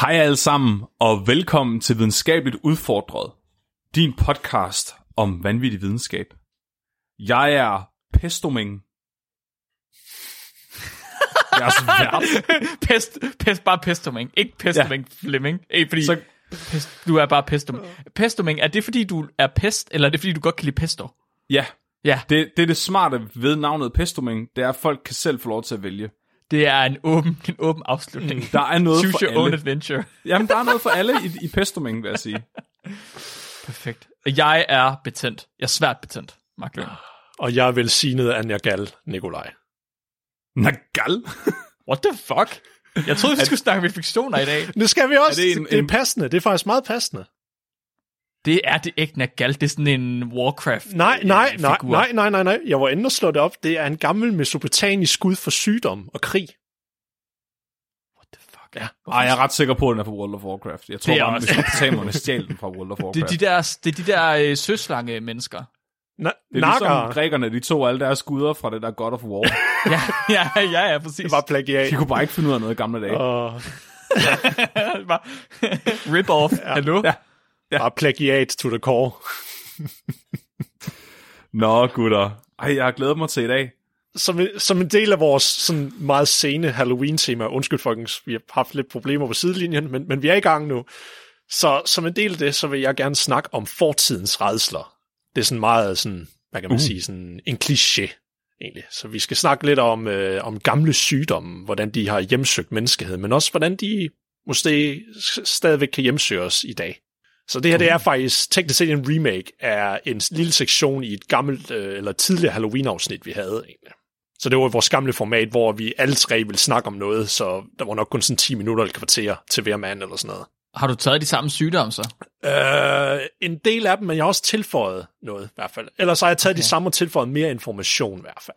Hej alle sammen, og velkommen til Videnskabeligt Udfordret, din podcast om vanvittig videnskab. Jeg er Pestoming. Jeg er svært. pest, pest, bare pestoming. Ikke pestoming ja. Flemming. Ikke fordi så... pest, du er bare pestoming. Pestoming, er det fordi du er pest, eller er det fordi du godt kan lide pesto? Ja, Ja, det, det er det smarte ved navnet Pestoming, det er, at folk kan selv få lov til at vælge. Det er en åben, en åben afslutning. Der er noget Choose for your own alle. adventure. Jamen, der er noget for alle i, i Pestoming, vil jeg sige. Perfekt. Jeg er betændt. Jeg er svært betændt, Mark Løn. Og jeg er velsignet af Nergal, Nikolaj. Nagal. What the fuck? Jeg troede, vi skulle snakke med fiktioner i dag. Det skal vi også. Er det en- det er en- passende. Det er faktisk meget passende. Det er det ikke Nagal. Det er sådan en Warcraft Nej, nej, nej, figur. nej, nej, nej, nej. Jeg var inde og slå det op. Det er en gammel mesopotamisk skud for sygdom og krig. What the fuck? Ja. Ej, jeg er ret sikker på, at den er fra World of Warcraft. Jeg tror Det er bare, at mesopotamerne stjal den fra World of Det Warcraft. er de der, det er de der øh, søslange mennesker. Na- Det er ligesom grækerne, de tog alle deres skuder fra det der God of War. ja, ja, ja, ja, præcis. Det var plagiat. De kunne bare ikke finde ud af noget i gamle dage. Bare Rip-off. Ja. Hallo? Ja. Bare plagiat to the core. Nå, gutter. Ej, jeg har glædet mig til i dag. Som, en- som en del af vores sådan meget sene Halloween-tema, undskyld folkens, vi har haft lidt problemer på sidelinjen, men, men vi er i gang nu. Så som en del af det, så vil jeg gerne snakke om fortidens redsler. Det er sådan meget sådan, hvad kan man uh. sige, sådan en kliché egentlig. Så vi skal snakke lidt om, øh, om gamle sygdomme, hvordan de har hjemsøgt menneskeheden, men også hvordan de måske stadigvæk kan hjemsøge os i dag. Så det her, det er faktisk teknisk set en remake af en lille sektion i et gammelt, øh, eller tidligere Halloween-afsnit, vi havde egentlig. Så det var vores gamle format, hvor vi alle tre ville snakke om noget, så der var nok kun sådan 10 minutter eller kvarter til hver mand eller sådan noget. Har du taget de samme sygdomme så? Øh, en del af dem, men jeg har også tilføjet noget i hvert fald. Ellers har jeg taget okay. de samme og tilføjet mere information i hvert fald.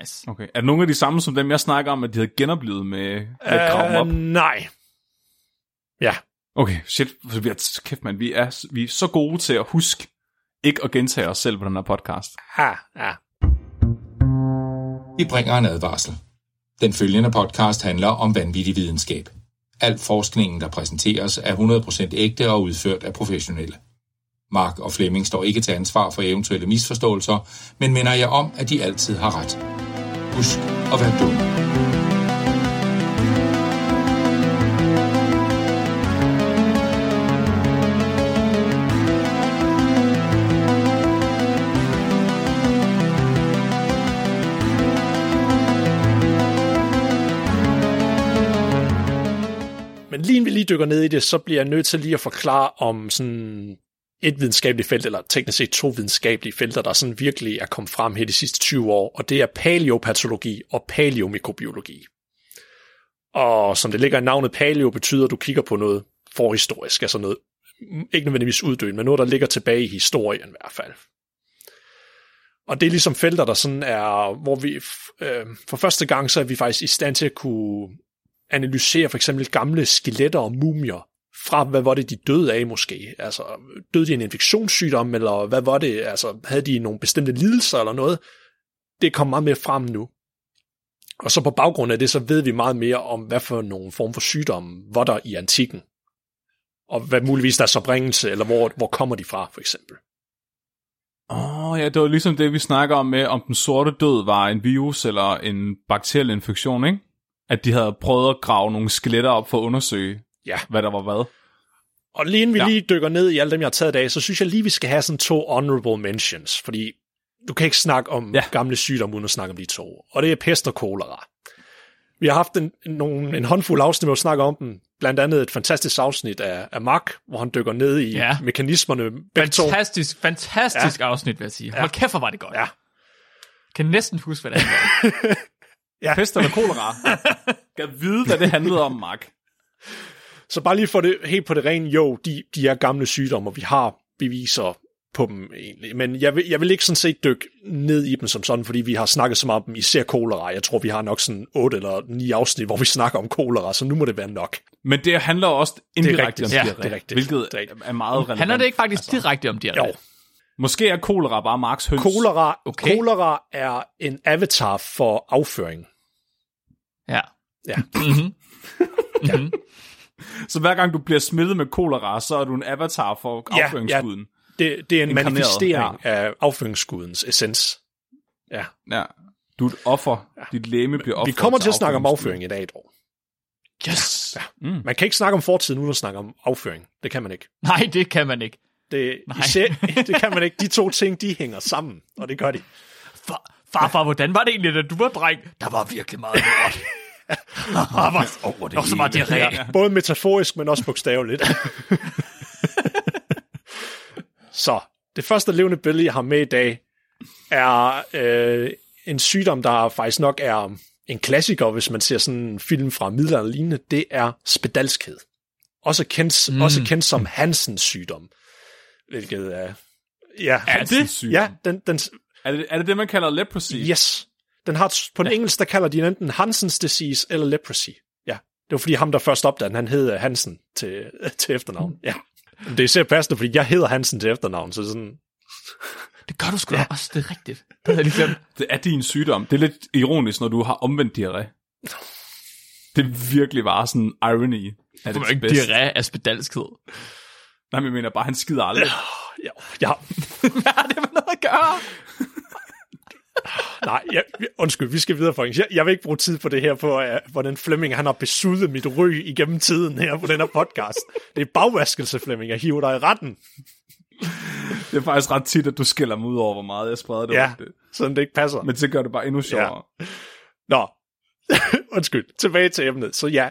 Nice. Okay. Er nogle af de samme som dem, jeg snakker om, at de havde genoplevet med, med øh, op? nej. Ja, Okay, shit. Vi er, kæft, man, vi er, vi er så gode til at huske ikke at gentage os selv på den her podcast. ja, ja. Vi bringer en advarsel. Den følgende podcast handler om vanvittig videnskab. Al forskningen, der præsenteres, er 100% ægte og udført af professionelle. Mark og Flemming står ikke til ansvar for eventuelle misforståelser, men minder jer om, at de altid har ret. Husk at være dum. Dykker ned i det, så bliver jeg nødt til lige at forklare om sådan et videnskabeligt felt, eller teknisk set to videnskabelige felter, der sådan virkelig er kommet frem her de sidste 20 år, og det er paleopatologi og paleomikrobiologi. Og som det ligger i navnet paleo, betyder, at du kigger på noget forhistorisk, altså noget, mm, ikke nødvendigvis uddøende, men noget, der ligger tilbage i historien i hvert fald. Og det er ligesom felter, der sådan er, hvor vi øh, for første gang, så er vi faktisk i stand til at kunne analysere for eksempel gamle skeletter og mumier fra, hvad var det, de døde af måske? Altså, døde de af en infektionssygdom, eller hvad var det? Altså, havde de nogle bestemte lidelser eller noget? Det kommer meget mere frem nu. Og så på baggrund af det, så ved vi meget mere om, hvad for nogle form for sygdomme var der i antikken. Og hvad muligvis deres oprindelse, eller hvor, hvor kommer de fra, for eksempel. Åh, oh, ja, det var ligesom det, vi snakker om med, om den sorte død var en virus eller en bakteriel infektion, ikke? At de havde prøvet at grave nogle skeletter op for at undersøge, Ja. hvad der var hvad. Og lige inden vi Ja. ja. lige dykker ned i alle dem, jeg har taget i dag, så synes jeg lige, vi skal have sådan to honorable mentions, fordi du kan ikke snakke om Ja. ja. gamle sygdomme uden at snakke om de to. Og det er pest og kolera. Vi har haft en, nogle, en håndfuld afsnit, hvor vi snakker om dem. Blandt andet et fantastisk afsnit af, af Mark, hvor han dykker ned i Ja. ja. mekanismerne. Begge to. Fantastisk, fantastisk ja. afsnit, vil jeg sige. Hold kæft, hvor var det godt. Ja. Kan næsten huske, hvad det er. Ja. Pest eller kolera? Kan vide, hvad det handlede om, Mark. Så bare lige for det helt på det rene, jo, de, de er gamle sygdomme, og vi har beviser på dem egentlig. Men jeg vil, jeg vil ikke sådan set dykke ned i dem som sådan, fordi vi har snakket så meget om især kolera. Jeg tror, vi har nok sådan otte eller ni afsnit, hvor vi snakker om kolera, så nu må det være nok. Men det handler også indirekte rigtigt. om Ja, diarré, det er rigtigt. hvilket Det er rigtigt. er meget relevant. Handler det ikke faktisk direkte om diarré? Jo, Måske er kolera bare Marks høns. kolera, Okay. kolera er en avatar for afføring. Ja. Ja. Mm-hmm. Mm-hmm. Så hver gang du bliver smittet med kolera, så er du en avatar for Ja, afføringsguden. Det, det er en Inkarneret, manifestering af afføringsgudens essens. Ja. Ja. Du er et offer. Dit læme bliver offer. Vi kommer til at snakke om afføring i dag, dog. Yes! Ja. Mm. Man kan ikke snakke om fortiden uden at snakke om afføring. Det kan man ikke. Nej, det kan man ikke. Det, Nej. især, det kan man ikke. De to ting, de hænger sammen, og det gør de. Far, farfar, hvordan var det egentlig, da du var dreng? Der var virkelig meget lort. Der var, oh, det var så meget diarré. Både metaforisk, men også bogstaveligt. Så, det første levende billede, jeg har med i dag, er øh, en sygdom, der faktisk nok er en klassiker, hvis man ser sådan en film fra middelalderen lignende. Det er spedalskhed. Også kendt, mm. også kendt som Hansens sygdom. Hvilket er... Ja, Er det? Sygdom. ja den, den, Er det, er det det, man kalder leprosy? Yes. Den har, på den engelsk, der kalder de den enten Hansens disease eller leprosy. Ja. Det var fordi ham, der først opdagede den, han hed Hansen til, til efternavn. Ja. Det er især passende, fordi jeg hedder Hansen til efternavn, så sådan... Det gør du sgu da også, det er rigtigt. Det havde jeg lige glemt. Det er din sygdom. Det er lidt ironisk, når du har omvendt diarré. Det er virkelig bare sådan irony. Er det er ikke diarré af spedalskhed. Nej, men jeg mener bare, han skider aldrig. Ja, ja. Hvad har det med noget at gøre? Nej, jeg, undskyld, vi skal videre, Folkens. Jeg, jeg vil ikke bruge tid på det her, på uh, hvordan Flemming han har besudlet mit ry igennem tiden her på den her podcast. Det er bagvaskelse, Flemming. Jeg hiver dig i retten. Det er faktisk ret tit, at du skælder mig ud over, hvor meget jeg spreder det. Ja, det. sådan det ikke passer. Men det gør det bare endnu sjovere. Nå, undskyld, tilbage til emnet. Så ja,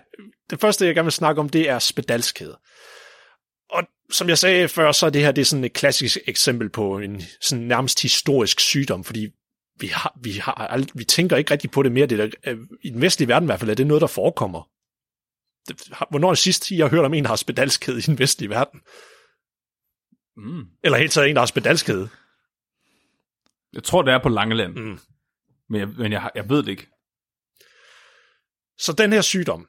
det første, jeg gerne vil snakke om, det er spedalskhed. Og som jeg sagde før, så er det her det er sådan et klassisk eksempel på en sådan nærmest historisk sygdom, fordi vi, har, vi, har ald- vi tænker ikke rigtig på det mere. Det der, øh, I den vestlige verden i hvert fald er det noget, der forekommer. Det, hvornår er det sidst, jeg har hørt om en, der har spedalskhed i den vestlige verden? Mm. Eller helt taget en, der har spedalskhed? Jeg tror, det er på Langeland. Mm. Men, jeg, men jeg, jeg ved det ikke. Så den her sygdom,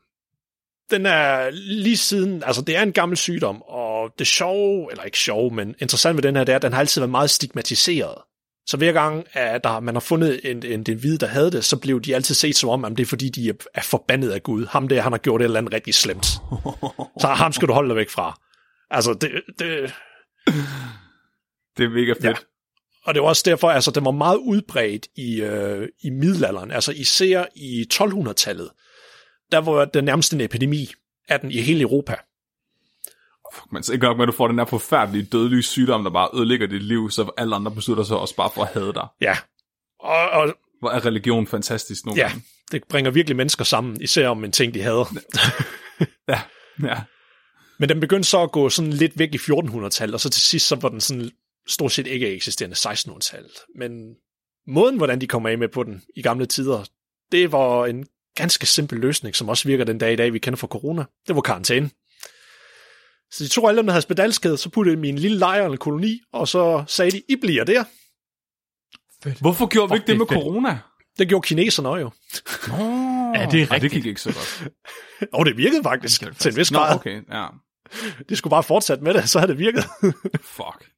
den er lige siden, altså det er en gammel sygdom, og det sjove, eller ikke sjove, men interessant ved den her, det er, at den har altid været meget stigmatiseret. Så hver gang, at der, man har fundet en, en, en hvide, der havde det, så blev de altid set som om, at det er fordi, de er, er forbandet af Gud. Ham der, han har gjort et eller andet rigtig slemt. Så ham skal du holde dig væk fra. Altså, det, det, Det er mega fedt. Ja. og det var også derfor, altså, den var meget udbredt i, øh, i middelalderen, altså især i 1200-tallet. Der var den nærmest en epidemi af den i hele Europa. Fuck, men så ikke nok med, at du får den der forfærdelige dødelige sygdom, der bare ødelægger dit liv, så alle andre beslutter sig også bare for at hade dig. Ja. Og, og Hvor er religion fantastisk nogle ja, gange. det bringer virkelig mennesker sammen, især om en ting, de havde. Ja, ja. Men den begyndte så at gå sådan lidt væk i 1400-tallet, og så til sidst så var den sådan stort set ikke eksisterende 1600-tallet. Men måden, hvordan de kom af med på den i gamle tider, det var en ganske simpel løsning, som også virker den dag i dag, vi kender fra corona. Det var karantæne. Så de tog alle dem, der havde spedalskhed, så puttede dem i en lille lejr eller koloni, og så sagde de, I bliver der. Hvorfor gjorde vi Fuck, ikke det med det fedt. corona? Det gjorde kineserne også jo. Oh, Ja, det er Ej, det rigtigt. gik ikke så godt. Og det virkede faktisk, Det det til en vis Nå, grad. okay, ja. De skulle bare fortsætte med det, så havde det virket. Fuck.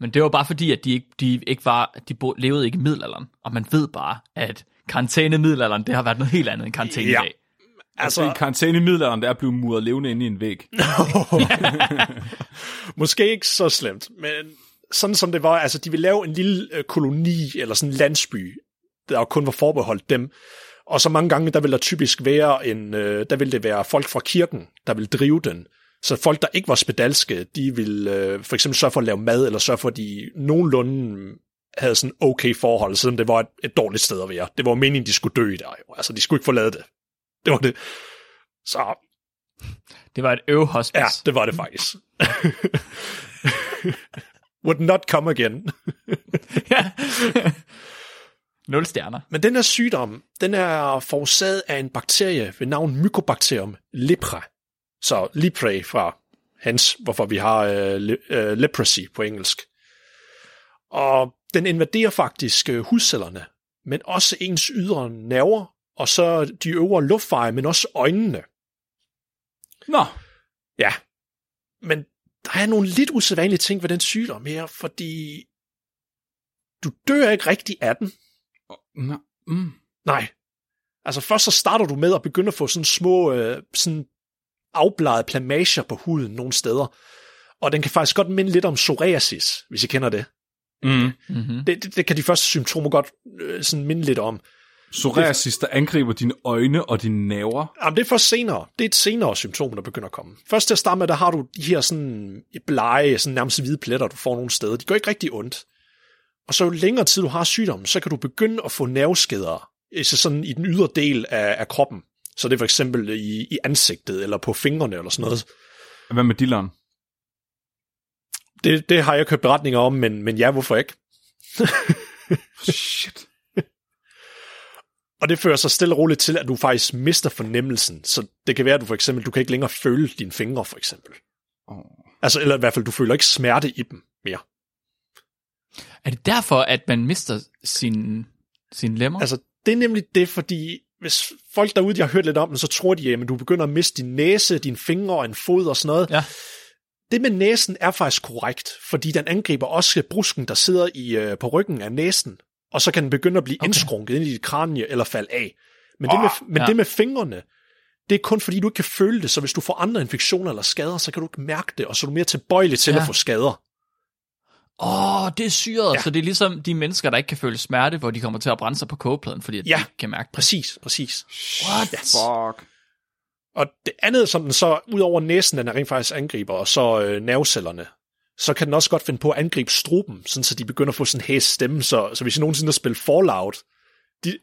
Men det var bare fordi, at de ikke, de ikke var, de bo, levede ikke i middelalderen. Og man ved bare, at karantæne i middelalderen, det har været noget helt andet end karantæne Ja. i dag. Altså, altså karantæne i middelalderen, det er blive muret levende inde i en væg. Måske ikke så slemt, men sådan som det var, altså de ville lave en lille øh, koloni, eller sådan en landsby, der kun var forbeholdt dem, og så mange gange, der vil der typisk være en, øh, der vil det være folk fra kirken, der vil drive den. Så folk, der ikke var spedalske, de vil øh, for eksempel sørge for at lave mad, eller sørge for, at de nogenlunde havde sådan okay forhold, selvom det var et, et dårligt sted at være. Det var meningen, de skulle dø der jo. Altså, de skulle ikke forlade det. Det var det. Så Det var et øvehospice. Ja, det var det faktisk. Would not come again. Nul stjerner. Men den her sygdom, den er forårsaget af en bakterie ved navn Mycobacterium lepra. Så lepre fra hans, hvorfor vi har uh, le, uh, leprosy på engelsk. Og den invaderer faktisk uh, hudcellerne, men også ens ydre nerver, og så de øvre luftveje, men også øjnene. Nå, Ja, men der er nogle lidt usædvanlige ting ved den sygdom her, fordi du dør ikke rigtig af den. Nå. Mm. Nej. Altså først så starter du med at begynde at få sådan små øh, sådan afbladet plamager på huden nogle steder. Og den kan faktisk godt minde lidt om psoriasis, hvis I kender det. Mm. Mm-hmm. Det, det, det kan de første symptomer godt øh, sådan minde lidt om. Psoriasis, der angriber dine øjne og dine naver. Jamen, det er først senere. Det er et senere symptom, der begynder at komme. Først til at starte med, der har du de her sådan blege, sådan nærmest hvide pletter, du får nogle steder. De gør ikke rigtig ondt. Og så jo længere tid du har sygdommen, så kan du begynde at få nerveskader, altså sådan i den ydre del af, af kroppen. Så det er for eksempel i, i ansigtet, eller på fingrene, eller sådan noget. Hvad med dilleren? Det, det har jeg købt beretninger om, men, men ja, hvorfor ikke? Shit. Og det fører så stille og roligt til, at du faktisk mister fornemmelsen. Så det kan være, at du for eksempel, du kan ikke længere føle dine fingre, for eksempel. Oh. Altså, eller i hvert fald, du føler ikke smerte i dem mere. Er det derfor, at man mister sin, sin lemmer? Altså, det er nemlig det, fordi hvis folk derude, de har hørt lidt om den, så tror de, at du begynder at miste din næse, dine fingre og en fod og sådan noget. Ja. Det med næsen er faktisk korrekt, fordi den angriber også brusken, der sidder i øh, på ryggen af næsen, og så kan den begynde at blive okay. indskrunket ind i dit kranie eller falde af. Men, det, med, men ja. det med fingrene, det er kun fordi, du ikke kan føle det, så hvis du får andre infektioner eller skader, så kan du ikke mærke det, og så er du mere tilbøjelig til Ja. at få skader. Åh, oh, det er syret. Ja. Så det er ligesom de mennesker, der ikke kan føle smerte, hvor de kommer til at brænde sig på kogepladen, fordi at Ja. de ikke kan mærke det. Præcis, præcis. What? Fuck. Og det andet, som den så, ud over næsen, den er rent faktisk angriber, og så øh, nervecellerne, så kan den også godt finde på at angribe struben, sådan så de begynder at få sådan en hæs stemme, så, så hvis I nogensinde har spillet Fallout,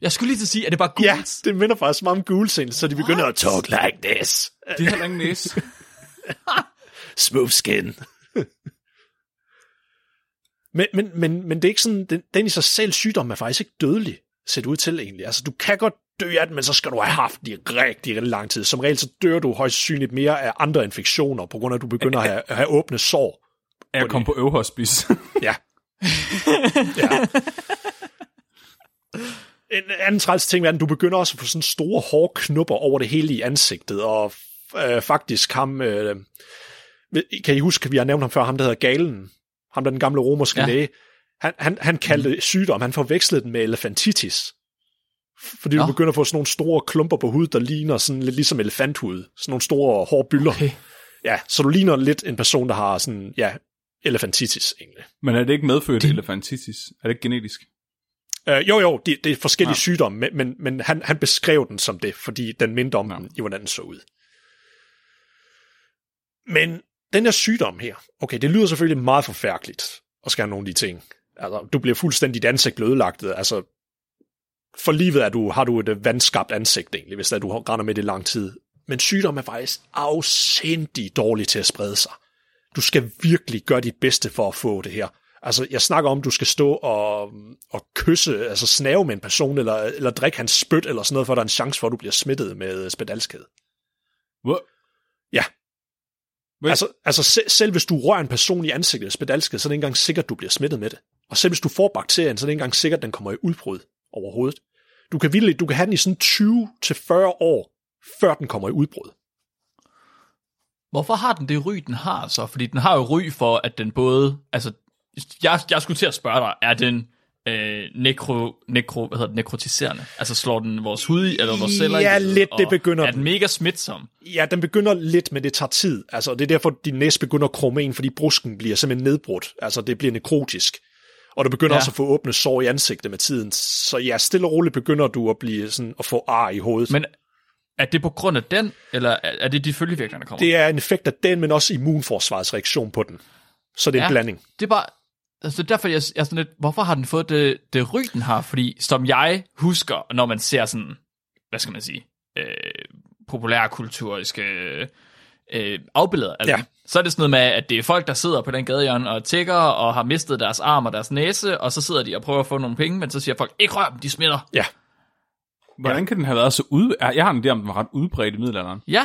Jeg skulle lige til at sige, at det bare ghouls? ja, det minder faktisk meget om ghouls, så de begynder at talk like this. Det er heller ingen næse. Smooth skin. men, men, men, men det er ikke sådan, den, den i sig selv sygdom er faktisk ikke dødelig, set ud til egentlig. Altså, du kan godt dø af den, men så skal du have haft den i rigtig, rigtig lang tid. Som regel, så dør du højst synligt mere af andre infektioner, på grund af, at du begynder at have, at have åbne sår. Jeg kom på øvhospice. Ja. ja. En anden træls ting er, at du begynder også at få sådan store hårde knupper over det hele i ansigtet, og øh, faktisk ham, øh, kan I huske, vi har nævnt ham før, ham der hedder Galen, ham der den gamle romerske ja. Ja. læge, han, han, han kaldte mm. sygdom, han forvekslede den med elefantitis, fordi du Nå. begynder at få sådan nogle store klumper på hud, der ligner sådan lidt ligesom elefanthud, sådan nogle store hårde byller. Okay. Ja, så du ligner lidt en person, der har sådan, ja, elefantitis egentlig. Men er det ikke medfødt Din- elefantitis? Er det ikke genetisk? Uh, jo, jo, det, det er forskellige Ja. ja. sygdomme, men, men, men han, han beskrev den som det, fordi den mindte om Ja. den, i hvordan den så ud. Men den her sygdom her, okay, det lyder selvfølgelig meget forfærdeligt at skære nogle af de ting. Altså, du bliver fuldstændig ansigt ødelagt. Altså, for livet er du, har du et øh, vandskabt ansigt egentlig, hvis er, du render med det lang tid. Men sygdom er faktisk afsindig dårlig til at sprede sig. Du skal virkelig gøre dit bedste for at få det her. Altså, jeg snakker om, du skal stå og, og kysse, altså snave med en person, eller, eller drikke hans spyt, eller sådan noget, for der er en chance for, at du bliver smittet med spedalskhed. Hvor? Ja. Hvad? Altså, altså selv, selv hvis du rører en person i ansigtet med spedalskhed, så er det ikke engang sikkert, at du bliver smittet med det. Og selv hvis du får bakterien, så er det ikke engang sikkert, at den kommer i udbrud overhovedet. Du kan, vildt, du kan have den i sådan 20-40 år, før den kommer i udbrud. Hvorfor har den det ry, den har så? Fordi den har jo ry for, at den både... Altså, jeg, jeg skulle til at spørge dig, er den øh, nekro, nekro, hvad hedder det, nekrotiserende? Altså slår den vores hud i, eller vores celler Ja, ihjel? lidt, det begynder Er den mega smitsom? Ja, den begynder lidt, men det tager tid. Altså, det er derfor, din næse begynder at krumme ind, fordi brusken bliver simpelthen nedbrudt. Altså, det bliver nekrotisk. Og du begynder Ja. ja. også at få åbne sår i ansigtet med tiden. Så ja, stille og roligt begynder du at blive sådan, at få ar i hovedet. Men er det på grund af den, eller er det de følgevirkninger, der kommer? det er en effekt af den, men også immunforsvarets reaktion på den. Så det er en Ja. blanding. Det er bare... Altså derfor jeg, jeg er sådan lidt, hvorfor har den fået det, det ry, den har? Fordi som jeg husker, når man ser sådan, hvad skal man sige, øh, populærkulturiske øh, afbilleder af Ja. den, så er det sådan noget med, at det er folk, der sidder på den gadehjørne og tigger og har mistet deres arm og deres næse, og så sidder de og prøver at få nogle penge, men så siger folk, ikke rør dem, de smitter. Ja. Hvordan kan den have været så ud... Jeg har en idé om, den var ret udbredt i middelalderen. Ja,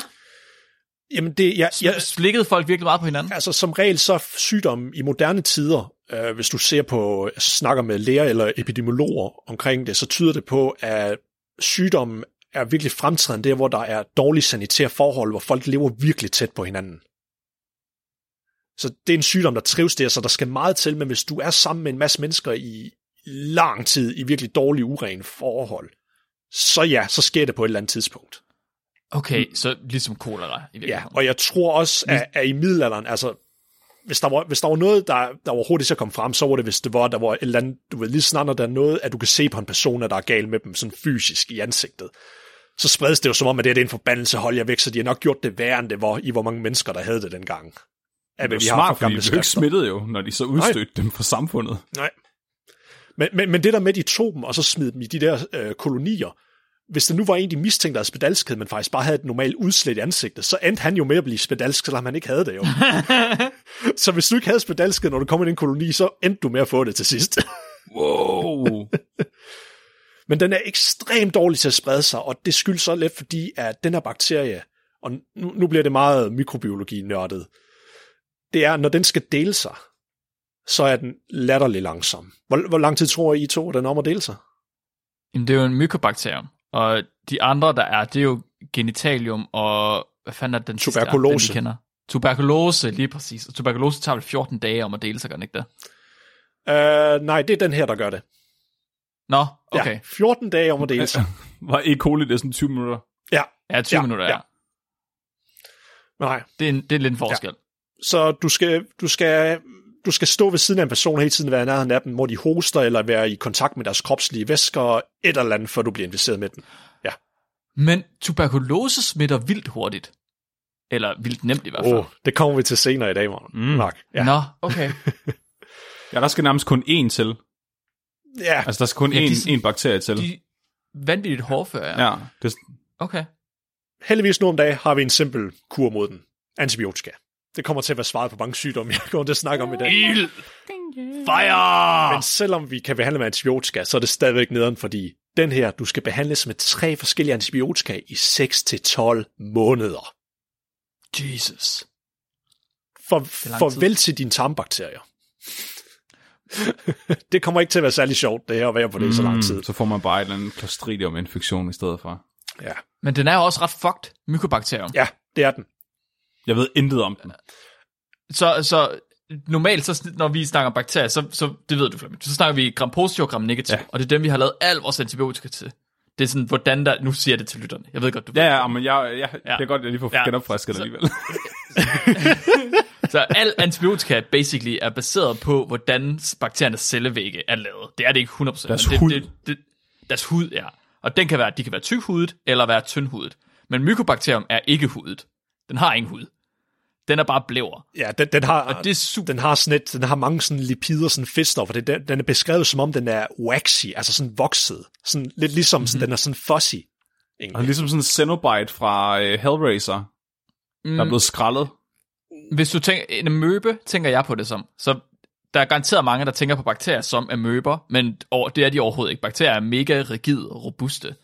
Jamen, det, jeg, jeg, ja. slikkede folk virkelig meget på hinanden. Altså som regel så sygdom i moderne tider, øh, hvis du ser på, snakker med læger eller epidemiologer omkring det, så tyder det på, at sygdommen er virkelig fremtrædende der, hvor der er dårlige sanitære forhold, hvor folk lever virkelig tæt på hinanden. Så det er en sygdom, der trives der, så der skal meget til, men hvis du er sammen med en masse mennesker i lang tid, i virkelig dårlige, urene forhold, så ja, så sker det på et eller andet tidspunkt. Okay, så ligesom kolera i Ja, virkeligheden. og jeg tror også, at, at i middelalderen, altså, hvis der var, hvis der var noget, der, der var hurtigt så kom frem, så var det, hvis det var, der var et eller andet, du ved, lige snart, når der er noget, at du kan se på en person, at der er galt med dem, sådan fysisk i ansigtet, så spredes det jo som om, at det er en forbandelse, hold jer væk, så de har nok gjort det værre, end det var, i hvor mange mennesker, der havde det dengang. Det er vi jo har smart, for fordi de ikke smittet jo, når de så udstødte dem fra samfundet. Nej. Men, men, men det der med, at de tog dem, og så smed dem i de der øh, kolonier, hvis det nu var en, de mistænkte af spedalskhed, men faktisk bare havde et normalt udslæt i ansigtet, så endte han jo med at blive spedalsk, selvom han ikke havde det jo. så hvis du ikke havde spedalskhed, når du kom i den koloni, så endte du med at få det til sidst. Wow. men den er ekstremt dårlig til at sprede sig, og det skyldes så lidt, fordi at den her bakterie, og nu, nu bliver det meget mikrobiologi-nørdet, det er, når den skal dele sig, så er den latterlig langsom. Hvor, hvor lang tid tror I to, at den om at dele sig? Jamen, det er jo en mykobakterium, og de andre, der er, det er jo genitalium og, hvad fanden er den sidste, Tuberkulose. den, vi kender? Tuberkulose, lige præcis. Og tuberkulose tager vel 14 dage om at dele sig, gør den ikke det? Uh, nej, det er den her, der gør det. Nå, okay. Ja, 14 dage om at dele sig. Var E. coli det sådan 20 minutter? Ja, Ja, 20 Ja, minutter, ja. ja. nej. Det er, en, det er lidt en forskel. Så du skal, du skal, du skal stå ved siden af en person hele tiden, være i nærheden af dem, hvor de hoster, eller være i kontakt med deres kropslige væsker, et eller andet, før du bliver inficeret med den. Men tuberkulose smitter vildt hurtigt. Eller vildt nemt i hvert fald. Åh, oh, det kommer vi til senere i dag, Mark. Mm. Mark. Ja. Nå, okay. Ja, der skal nærmest kun én til. ja, Altså, der skal kun Ja, én, de én bakterie til. De er vanvittigt hårdfør, ja. Ja, det, Okay. heldigvis nu om dagen har vi en simpel kur mod den. Antibiotika. Det kommer til at være svaret på mange sygdomme, jeg kommer til at snakke om i dag. Ild! Fire! Men selvom vi kan behandle med antibiotika, så er det stadigvæk nederen, fordi den her, du skal behandles med tre forskellige antibiotika i 6-12 måneder. Jesus. For, farvel til dine tarmbakterier. det kommer ikke til at være særlig sjovt, det her at være på det i så lang tid. Mm, så får man bare et eller andet Clostridium-infektion i stedet for. Ja, Men den er jo også ret fucked, mykobakterium. ja det er den. Jeg ved intet om den. Så, så normalt, så, når vi snakker om bakterier, så, så det ved du, Flemming, så snakker vi gram positiv og gram negativ, Ja. og det er dem, vi har lavet al vores antibiotika til. Det er sådan, hvordan der, nu siger jeg det til lytterne, jeg ved godt, du ved. Ja, ja, men jeg, jeg, ja. Det er godt, at jeg lige får ja. Genopfrisket Så- alligevel. Så al antibiotika basically er baseret på, hvordan bakteriernes cellevægge er lavet. Det er det ikke 100%. Deres det, hud. Det, det, deres hud, ja. Og den kan være, de kan være tykhudet eller være tyndhudet. Men mykobakterium er ikke hudet. Den har ingen hud. Den er bare blæver. Ja, den, den har, Og det er super. den har sådan et, den har mange sådan lipider, sådan fedtstoffer. Det, den, den er beskrevet som om, den er waxy, altså sådan vokset. Sådan, lidt ligesom, mm-hmm. sådan, den er sådan fuzzy. Egentlig. Og ligesom sådan en Cenobite fra uh, Hellraiser, mm. der er blevet skrællet. Hvis du tænker, en amøbe, tænker jeg på det som. Så der er garanteret mange, der tænker på bakterier som amøber, men det er de overhovedet ikke. Bakterier er mega rigide og robuste.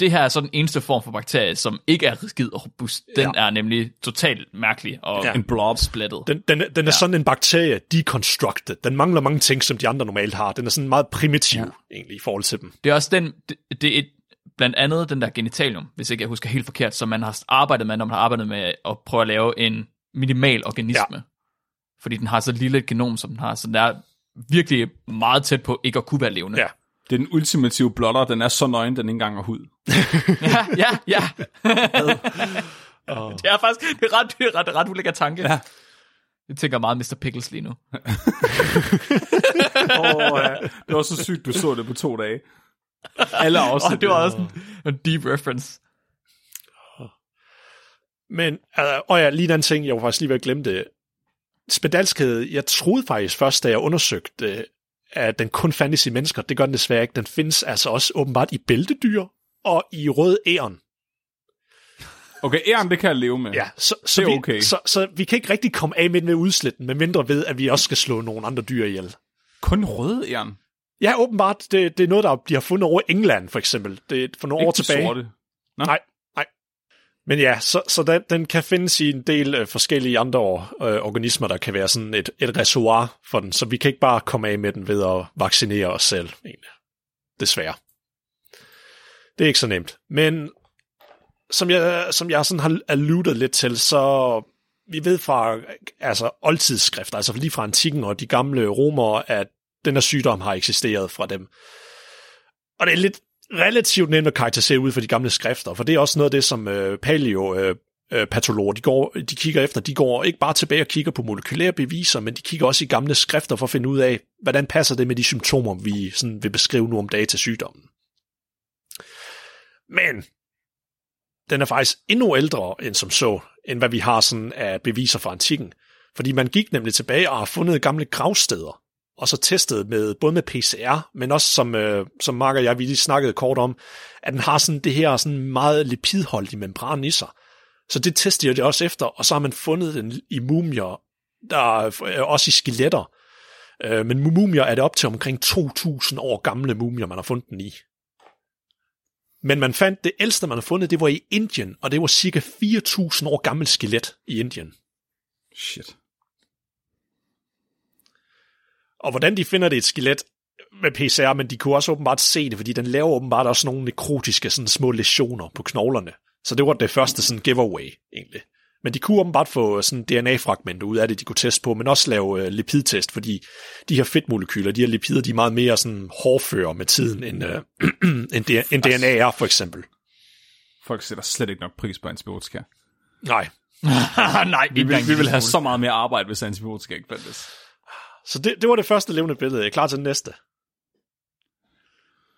Det her er så den eneste form for bakterie, som ikke er rigid og robust. Den Ja. er nemlig totalt mærkelig og Ja. En blob. splittet. Den, den, er- den er ja. sådan en bakterie, deconstructed. Den mangler mange ting, som de andre normalt har. Den er sådan meget primitiv, ja. egentlig, i forhold til dem. Det er også den, det, det er et, blandt andet den der genitalium, hvis ikke jeg husker helt forkert, som man har arbejdet med, når man har arbejdet med at prøve at lave en minimal organisme. Ja. Fordi den har så lille et genom, som den har, så den er virkelig meget tæt på ikke at kunne være levende. Ja. Det er den ultimative blotter, den er så nøgen, den ikke engang har hud. ja, ja. ja. Det er faktisk det er ret, det er ret, ret ulækker tanke. Ja. Jeg tænker meget Mr. Pickles lige nu. Oh, ja. Det var så sygt, du så det på to dage. Alle afsnit. Og det var også en, en deep reference. Men, øh, og ja, lige en anden ting, jeg var faktisk lige ved at glemme det. Spedalskhed, jeg troede faktisk først, da jeg undersøgte, øh, at den kun fandtes i mennesker. Det gør den desværre ikke. Den findes altså også åbenbart i bæltedyr og i rød æren. Okay, æren, det kan jeg leve med. Ja, så, så, vi, okay. så, så vi kan ikke rigtig komme af med den ved udsletten, med mindre ved, at vi også skal slå nogle andre dyr ihjel. Kun røde æren. Ja, åbenbart. Det, det er noget, der bliver fundet over England, for eksempel. Det for nogle år Ikke de tilbage. sorte. Nå. Nej. Men ja, så, så den, den kan findes i en del øh, forskellige andre øh, organismer, der kan være sådan et, et reservoir for den, så vi kan ikke bare komme af med den ved at vaccinere os selv, egentlig. Desværre. Det er ikke så nemt. Men som jeg, som jeg sådan har alluded lidt til, så vi ved fra altså oldtidsskrifter, altså lige fra antikken og de gamle romere, at den her sygdom har eksisteret fra dem. Og det er lidt, relativt nemt at karakterisere ud for de gamle skrifter, for det er også noget af det, som øh, paleo øh, øh, patologer, de, går, de kigger efter. De går ikke bare tilbage og kigger på molekylære beviser, men de kigger også i gamle skrifter for at finde ud af, hvordan passer det med de symptomer, vi sådan vil beskrive nu om dagen til sygdommen. Men den er faktisk endnu ældre end som så, end hvad vi har sådan af beviser fra antikken. Fordi man gik nemlig tilbage og har fundet gamle gravsteder, og så testet med både med PCR, men også som, øh, som Mark og jeg vi lige snakkede kort om, at den har sådan det her sådan meget lipidholdige membran i sig. Så det tester de også efter, og så har man fundet den i mumier, der er øh, også i skeletter. Øh, men mumier er det op til omkring 2.000 år gamle mumier, man har fundet den i. Men man fandt det ældste, man har fundet, det var i Indien, og det var cirka 4.000 år gammelt skelet i Indien. Shit. Og hvordan de finder det et skelet med PCR, men de kunne også åbenbart se det, fordi den laver åbenbart også nogle nekrotiske sådan små lesioner på knoglerne. Så det var det første sådan giveaway, egentlig. Men de kunne åbenbart få sådan DNA-fragmenter ud af det, de kunne teste på, men også lave øh, lipidtest, fordi de her fedtmolekyler, de her lipider, de er meget mere sådan hårdføre med tiden, end, øh, end, end DNA er, for eksempel. Folk sætter slet ikke nok pris på antibiotika. Nej. Nej, Vi vil, vi vil have så meget mere arbejde, hvis antibiotika ikke fandtes. Så det, det var det første levende billede. Jeg er klar til det næste.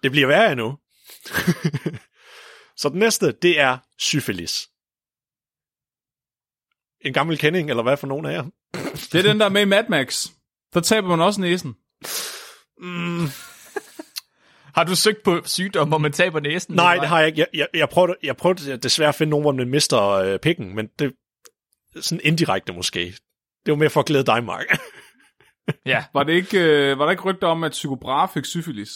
Det bliver værre endnu. Så den næste, det er syfilis. En gammel kending, eller hvad for nogen af jer? Det er den der med i Mad Max. Der taber man også næsen. Mm, Har du søgt på sygdom, hvor man taber næsen? nej, det har jeg ikke. Jeg, jeg, jeg, prøvede, jeg prøvede desværre at finde nogen, hvor man mister øh, pikken, men det sådan indirekte måske. Det var mere for at glæde dig, Mark. Ja. Var, det ikke, øh, var der ikke rygter om, at Brahe fik syfilis?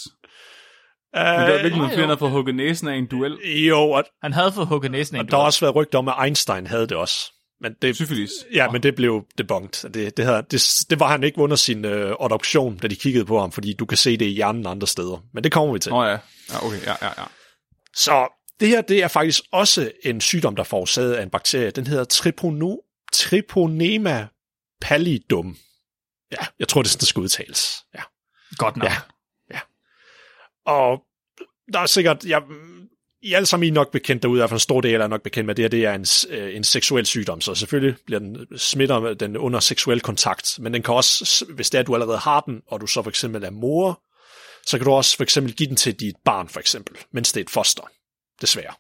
Men det var ikke havde fået hugget næsen af en duel. jo, og, Han havde fået hugget næsen af en og der har også været rygter om, at Einstein havde det også. Men det, Syfilis. Ja, men det blev debunked. Det, det, havde, det, det var han ikke under sin øh, adoption, da de kiggede på ham, fordi du kan se det i hjernen andre steder. Men det kommer vi til. Nå ja. Ja, okay. Ja, ja, ja. Så det her, det er faktisk også en sygdom, der er forårsaget af en bakterie. Den hedder tripono, Triponema pallidum. Ja, jeg tror, det er sådan, det skal udtales. Ja. Godt nok. Ja. Og der er sikkert, jeg, I alle sammen I er nok bekendt derude, i hvert fald en stor del er nok bekendt med det, her, det er en, øh, en seksuel sygdom, så selvfølgelig bliver den, smitter den under seksuel kontakt, men den kan også, hvis det er, at du allerede har den, og du så for eksempel er mor, så kan du også for eksempel give den til dit barn, for eksempel, mens det er et foster, desværre.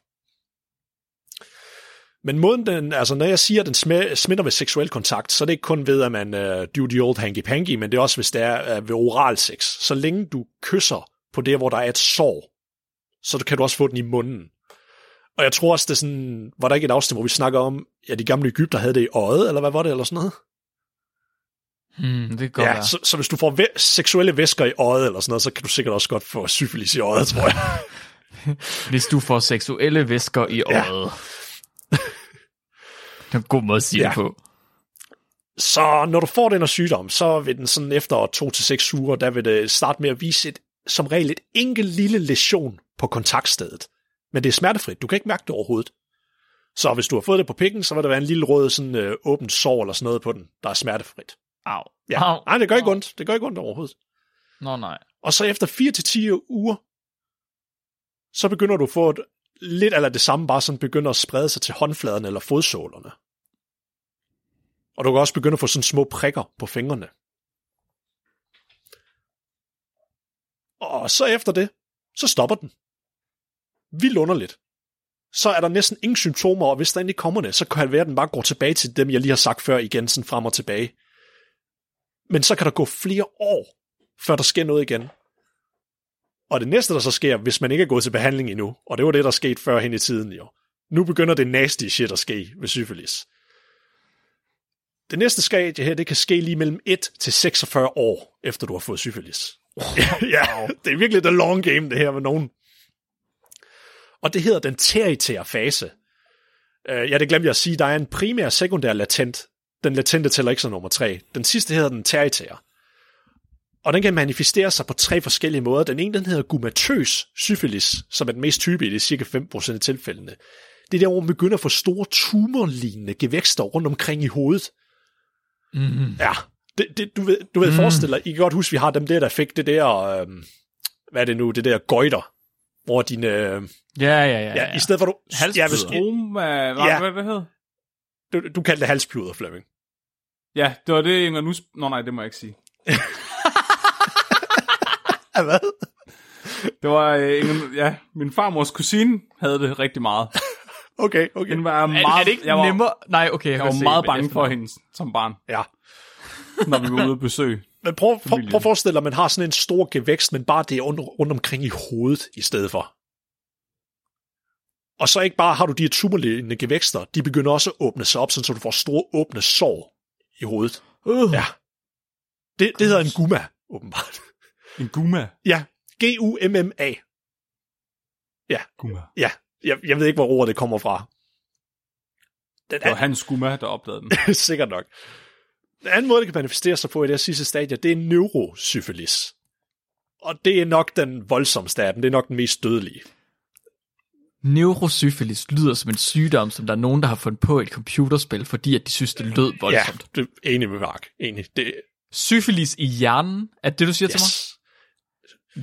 Men måden den, altså når jeg siger, at den smi- smitter ved seksuel kontakt, så er det ikke kun ved, at man uh, do the old hanky-panky, men det er også, hvis det er uh, ved oral sex. Så længe du kysser på det, hvor der er et sår, så kan du også få den i munden. Og jeg tror også, det er sådan, var der ikke et afsnit, hvor vi snakker om, ja, de gamle Ægypter havde det i øjet, eller hvad var det, eller sådan noget? Hmm, det kan godt ja, være. så, så hvis du får væ- seksuelle væsker i øjet, eller sådan noget, så kan du sikkert også godt få syfilis i øjet, tror jeg. Hvis du får seksuelle væsker i Ja. Det er en god måde at sige Ja. det på. Så når du får den her sygdom, så vil den sådan efter to til seks uger, der vil det starte med at vise et, som regel et enkelt lille lesion på kontaktstedet. Men det er smertefrit. Du kan ikke mærke det overhovedet. Så hvis du har fået det på pikken, så vil der være en lille rød sådan, øh, åbent sår eller sådan noget på den, der er smertefrit. Au. Ja. Au. Nej, det gør ikke ondt. Det gør ikke ondt overhovedet. Nå nej. Og så efter 4 til 10 uger, så begynder du at få et, lidt eller det samme, bare sådan begynder at sprede sig til håndfladen eller fodsålerne. Og du kan også begynde at få sådan små prikker på fingrene. Og så efter det, så stopper den. Vildt underligt. Så er der næsten ingen symptomer, og hvis der endelig kommer det, så kan det være, at den bare går tilbage til dem, jeg lige har sagt før igen, sådan frem og tilbage. Men så kan der gå flere år, før der sker noget igen. Og det næste, der så sker, hvis man ikke er gået til behandling endnu, og det var det, der skete før hen i tiden jo, nu begynder det nasty shit at ske ved syfilis. Det næste stadie her, det kan ske lige mellem 1 til 46 år, efter du har fået syfilis. ja, det er virkelig the long game, det her med nogen. Og det hedder den tertiære fase. Uh, ja, det glemte jeg at sige. Der er en primær, sekundær, latent. Den latente tæller ikke som nummer 3. Den sidste hedder den tertiære. Og den kan manifestere sig på tre forskellige måder. Den ene, den hedder gumatøs syfilis, som er den mest type i det cirka 5% af tilfældene. Det er der, hvor man begynder at få store tumorlignende gevækster rundt omkring i hovedet. Mm. Ja, det, det, du ved, du ved mm. forestille dig, I kan godt huske, vi har dem der, der fik det der, øh, hvad er det nu, det der gøjter, hvor din... Øh, Ja, ja, ja. ja, ja. i stedet for du... Halspuder. Ja, hvis, Stroma, hvad, Ja. hvad, hvad hed? du, du kaldte det halspluder, Flemming. Ja, det var det, Inger nu... Nå nej, det må jeg ikke sige. Ja, hvad? Det var, øh, Inger, ja, min farmors kusine havde det rigtig meget. Okay, okay. Den var Er, meget, er det ikke jeg var, nemmere? Nej, okay. Jeg var meget bange for hende som barn, Ja. når vi var ude at besøge. Men prøv, prøv, prøv at forestille dig, at man har sådan en stor gevækst, men bare det er rundt, rundt omkring i hovedet i stedet for. Og så ikke bare har du de her tumorlignende gevækster, de begynder også at åbne sig op, sådan, så du får store åbne sår i hovedet. Uh. Ja. Det, det hedder en gumma, åbenbart. En guma. Ja, G-U-M-M-A. guma. Ja, jeg, jeg ved ikke, hvor ordet det kommer fra. Den Det var er hans guma, der opdagede den. sikkert nok. Den anden måde, det kan manifestere sig på i det her sidste stadie, det er neurosyfilis. Og det er nok den voldsomste af dem. Det er nok den mest dødelige. Neurosyfilis lyder som en sygdom, som der er nogen, der har fundet på et computerspil, fordi at de synes, det lød voldsomt. Ja, det er enig med Mark. Enig. Det, Syfilis i hjernen, er det, du siger til yes. mig?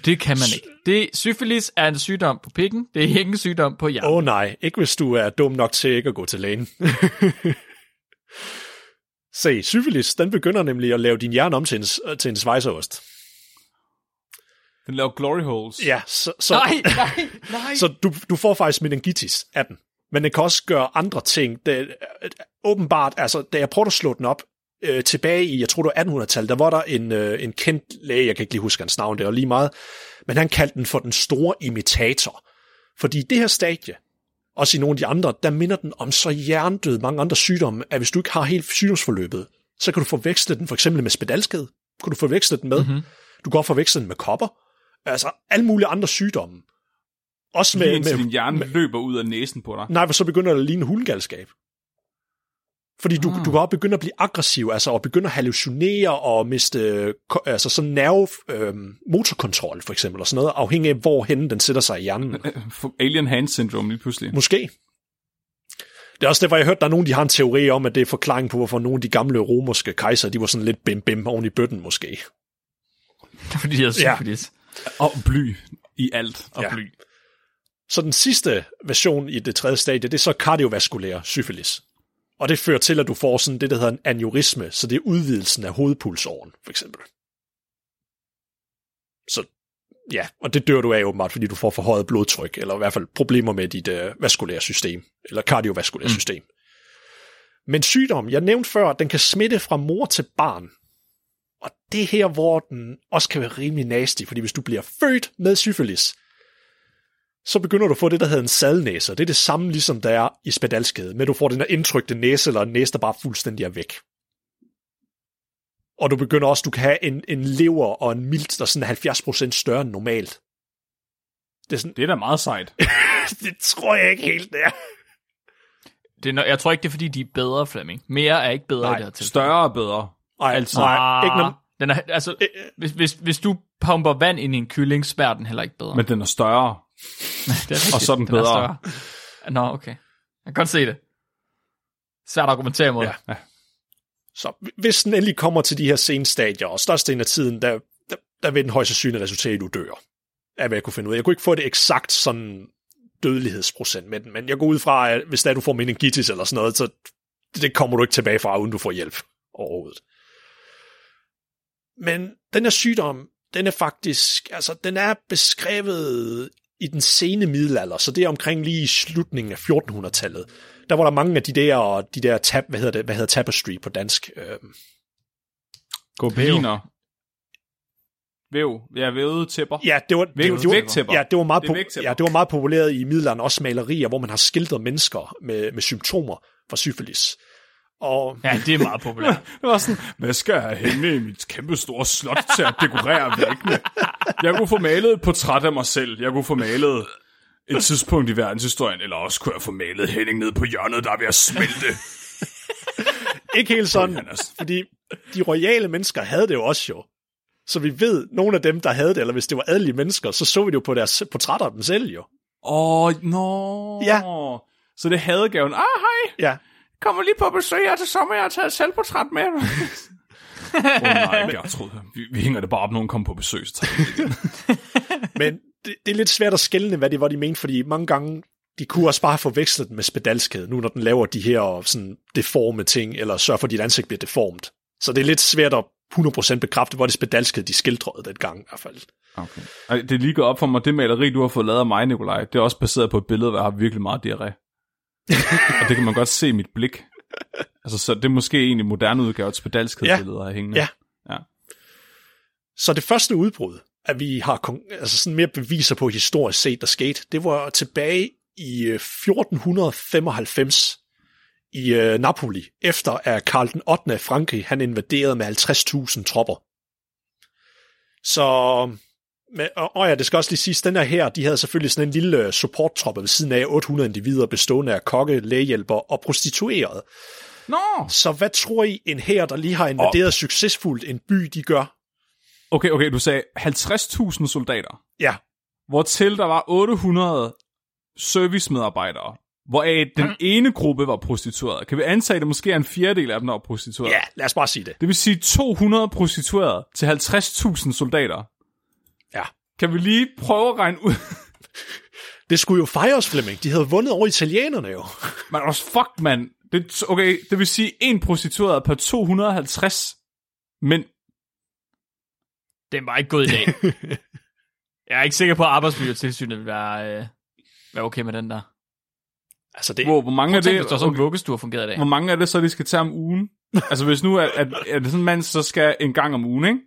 Det kan man ikke. Det, syfilis er en sygdom på pikken, det er ikke en sygdom på hjernen. Åh oh, nej, ikke hvis du er dum nok til ikke at gå til lægen. Se, syfilis, den begynder nemlig at lave din hjerne om til en, til en svejseost. Den laver glory holes. Ja, så, så, Nej, nej, nej. Så du, du får faktisk meningitis af den. Men den kan også gøre andre ting. Det, åbenbart, altså, da jeg prøvede at slå den op, øh, tilbage i, jeg tror det var 1800-tallet, der var der en, øh, en kendt læge, jeg kan ikke lige huske hans navn, det var lige meget, men han kaldte den for den store imitator. Fordi det her stadie, også i nogle af de andre, der minder den om så hjernedød mange andre sygdomme, at hvis du ikke har helt sygdomsforløbet, så kan du forveksle den for eksempel med spedalskhed. Kan du forveksle den med. Mhm. Mm-hmm. Du kan også forveksle den med kopper. Altså alle mulige andre sygdomme. Også Lige med, indtil med, din hjerne løber ud af næsen på dig. Nej, for så begynder det at ligne hulgalskab. Fordi du, Ah. du kan også begynde at blive aggressiv, altså og begynde at hallucinere og miste altså sådan nerve øh, motorkontrol for eksempel, og sådan noget, afhængig af hvorhen den sætter sig i hjernen. Alien Hand Syndrome lige pludselig. Måske. Det er også derfor, jeg hørte, der er nogen, de har en teori om, at det er forklaring på, hvorfor nogle af de gamle romerske kejser, de var sådan lidt bim-bim oven i bøtten måske. Fordi de har syfilis. Og bly i alt. Og Ja. bly. Så den sidste version i det tredje stadie, det er så kardiovaskulær syfilis. Og det fører til, at du får sådan det, der hedder en aneurisme, så det er udvidelsen af hovedpulsåren, for eksempel. Så ja, og det dør du af åbenbart, fordi du får forhøjet blodtryk, eller i hvert fald problemer med dit øh, vaskulære system, eller kardiovaskulære mm. system. Men sygdom, jeg nævnte før, at den kan smitte fra mor til barn. Og det er her, hvor den også kan være rimelig nasty, fordi hvis du bliver født med syfilis, så begynder du at få det, der hedder en sadnæse, og det er det samme, ligesom der er i spedalskhed, men du får den der indtrykte næse, eller en næse, der bare fuldstændig er væk. Og du begynder også, du kan have en, en lever og en milt, der er sådan 70% større end normalt. Det er sådan, Det er da meget sejt. det tror jeg ikke helt, det er. Det er, jeg tror ikke, det er fordi, de er bedre, Flemming. Mere er ikke bedre Nej, i det her tilfælde. Større og bedre. Ej, Altid. nej, ikke når, Den er, altså, hvis, hvis, hvis du pumper vand ind i en kylling, smager den heller ikke bedre. Men den er større. Det er rigtigt. og så er den er bedre. større. Nå, okay. Jeg kan godt se det. Svært at argumentere imod. Ja. Så hvis den endelig kommer til de her sene stadier, og størstedelen af tiden, der, der, der vil den højst sandsynligt resultere i, at du dør. Af hvad jeg kunne finde ud af. Jeg kunne ikke få det eksakt sådan dødelighedsprocent med den, men jeg går ud fra, at hvis der du får meningitis eller sådan noget, så det kommer du ikke tilbage fra, uden du får hjælp overhovedet. Men den her sygdom, den er faktisk, altså den er beskrevet i den sene middelalder, så det er omkring lige i slutningen af 1400-tallet. Der var der mange af de der, de der tab, hvad hedder det, hvad hedder tapestry på dansk? Øhm, Gobeliner. Væv. Ja, vævede tæpper. ja, det var, det, Væg- det, det var, ja, det var meget, Det ja, det var meget populært i middelalderen, også malerier, hvor man har skildret mennesker med, med symptomer fra syfilis. Og Ja, det er meget populært. Det var sådan, hvad skal jeg hænge i mit kæmpe store slot til at dekorere væggene? Jeg kunne få malet et portræt af mig selv. Jeg kunne få malet et tidspunkt i verdenshistorien, eller også kunne jeg få malet Henning ned på hjørnet, der er ved at smelte. ikke helt sådan, fordi de royale mennesker havde det jo også jo. Så vi ved, nogle af dem, der havde det, eller hvis det var adelige mennesker, så så vi det jo på deres portrætter af dem selv jo. Åh, oh, nå. Ja. Så det havde gaven. Ah, hej. Ja, Kommer lige på besøg her til sommer. Jeg har taget et selvportræt med. Åh oh, nej, jeg troede, vi, vi hænger det bare op, når nogen kommer på besøg. Så men det, det er lidt svært at skelne, hvad det var, de mente, fordi mange gange, de kunne også bare have forvekslet den med spedalskhed, nu når den laver de her sådan deforme ting, eller sørger for, at dit ansigt bliver deformt. Så det er lidt svært at 100% bekræfte, hvor det spedalskede, de skildrede den gang i hvert fald. Okay. Det er lige gået op for mig, det maleri, du har fået lavet af mig, Nikolaj, det er også baseret på et billede, hvor jeg har virkelig meget diarré. og det kan man godt se i mit blik. Altså, så det er måske egentlig moderne udgave af spedalskhedsbilleder ja. af hængende. Ja. ja. Så det første udbrud, at vi har altså sådan mere beviser på historisk set, der skete, det var tilbage i øh, 1495 i øh, Napoli, efter at Karl den 8. af Frankrig, han invaderede med 50.000 tropper. Så, med, og, og ja, det skal også lige siges, den her her, de havde selvfølgelig sådan en lille øh, supporttroppe ved siden af 800 individer, bestående af kokke, lægehjælper og prostituerede. Nå! Så hvad tror I, en her, der lige har invaderet oh. succesfuldt en by, de gør? Okay, okay, du sagde 50.000 soldater, Ja, hvortil der var 800 servicemedarbejdere, hvoraf den Mm. ene gruppe var prostitueret. Kan vi antage, at det måske er en fjerdedel af dem, der var prostitueret? ja, lad os bare sige det. Det vil sige 200 prostituerede til 50.000 soldater. Kan vi lige prøve at regne ud? Det skulle jo fejres, Flemming. De havde vundet over italienerne jo. Men også fuck, mand. Det, okay, det vil sige en prostitueret per 250 mænd. Den var ikke god i dag. jeg er ikke sikker på, at arbejdsmiljøtilsynet vil være, øh, være okay med den der. Altså det, Hvor, hvor mange er det? hvis der sådan vuggestue fungerede i dag. Hvor mange er det så, de skal tage om ugen? altså hvis nu er, er, er det sådan en mand, så skal en gang om ugen, ikke?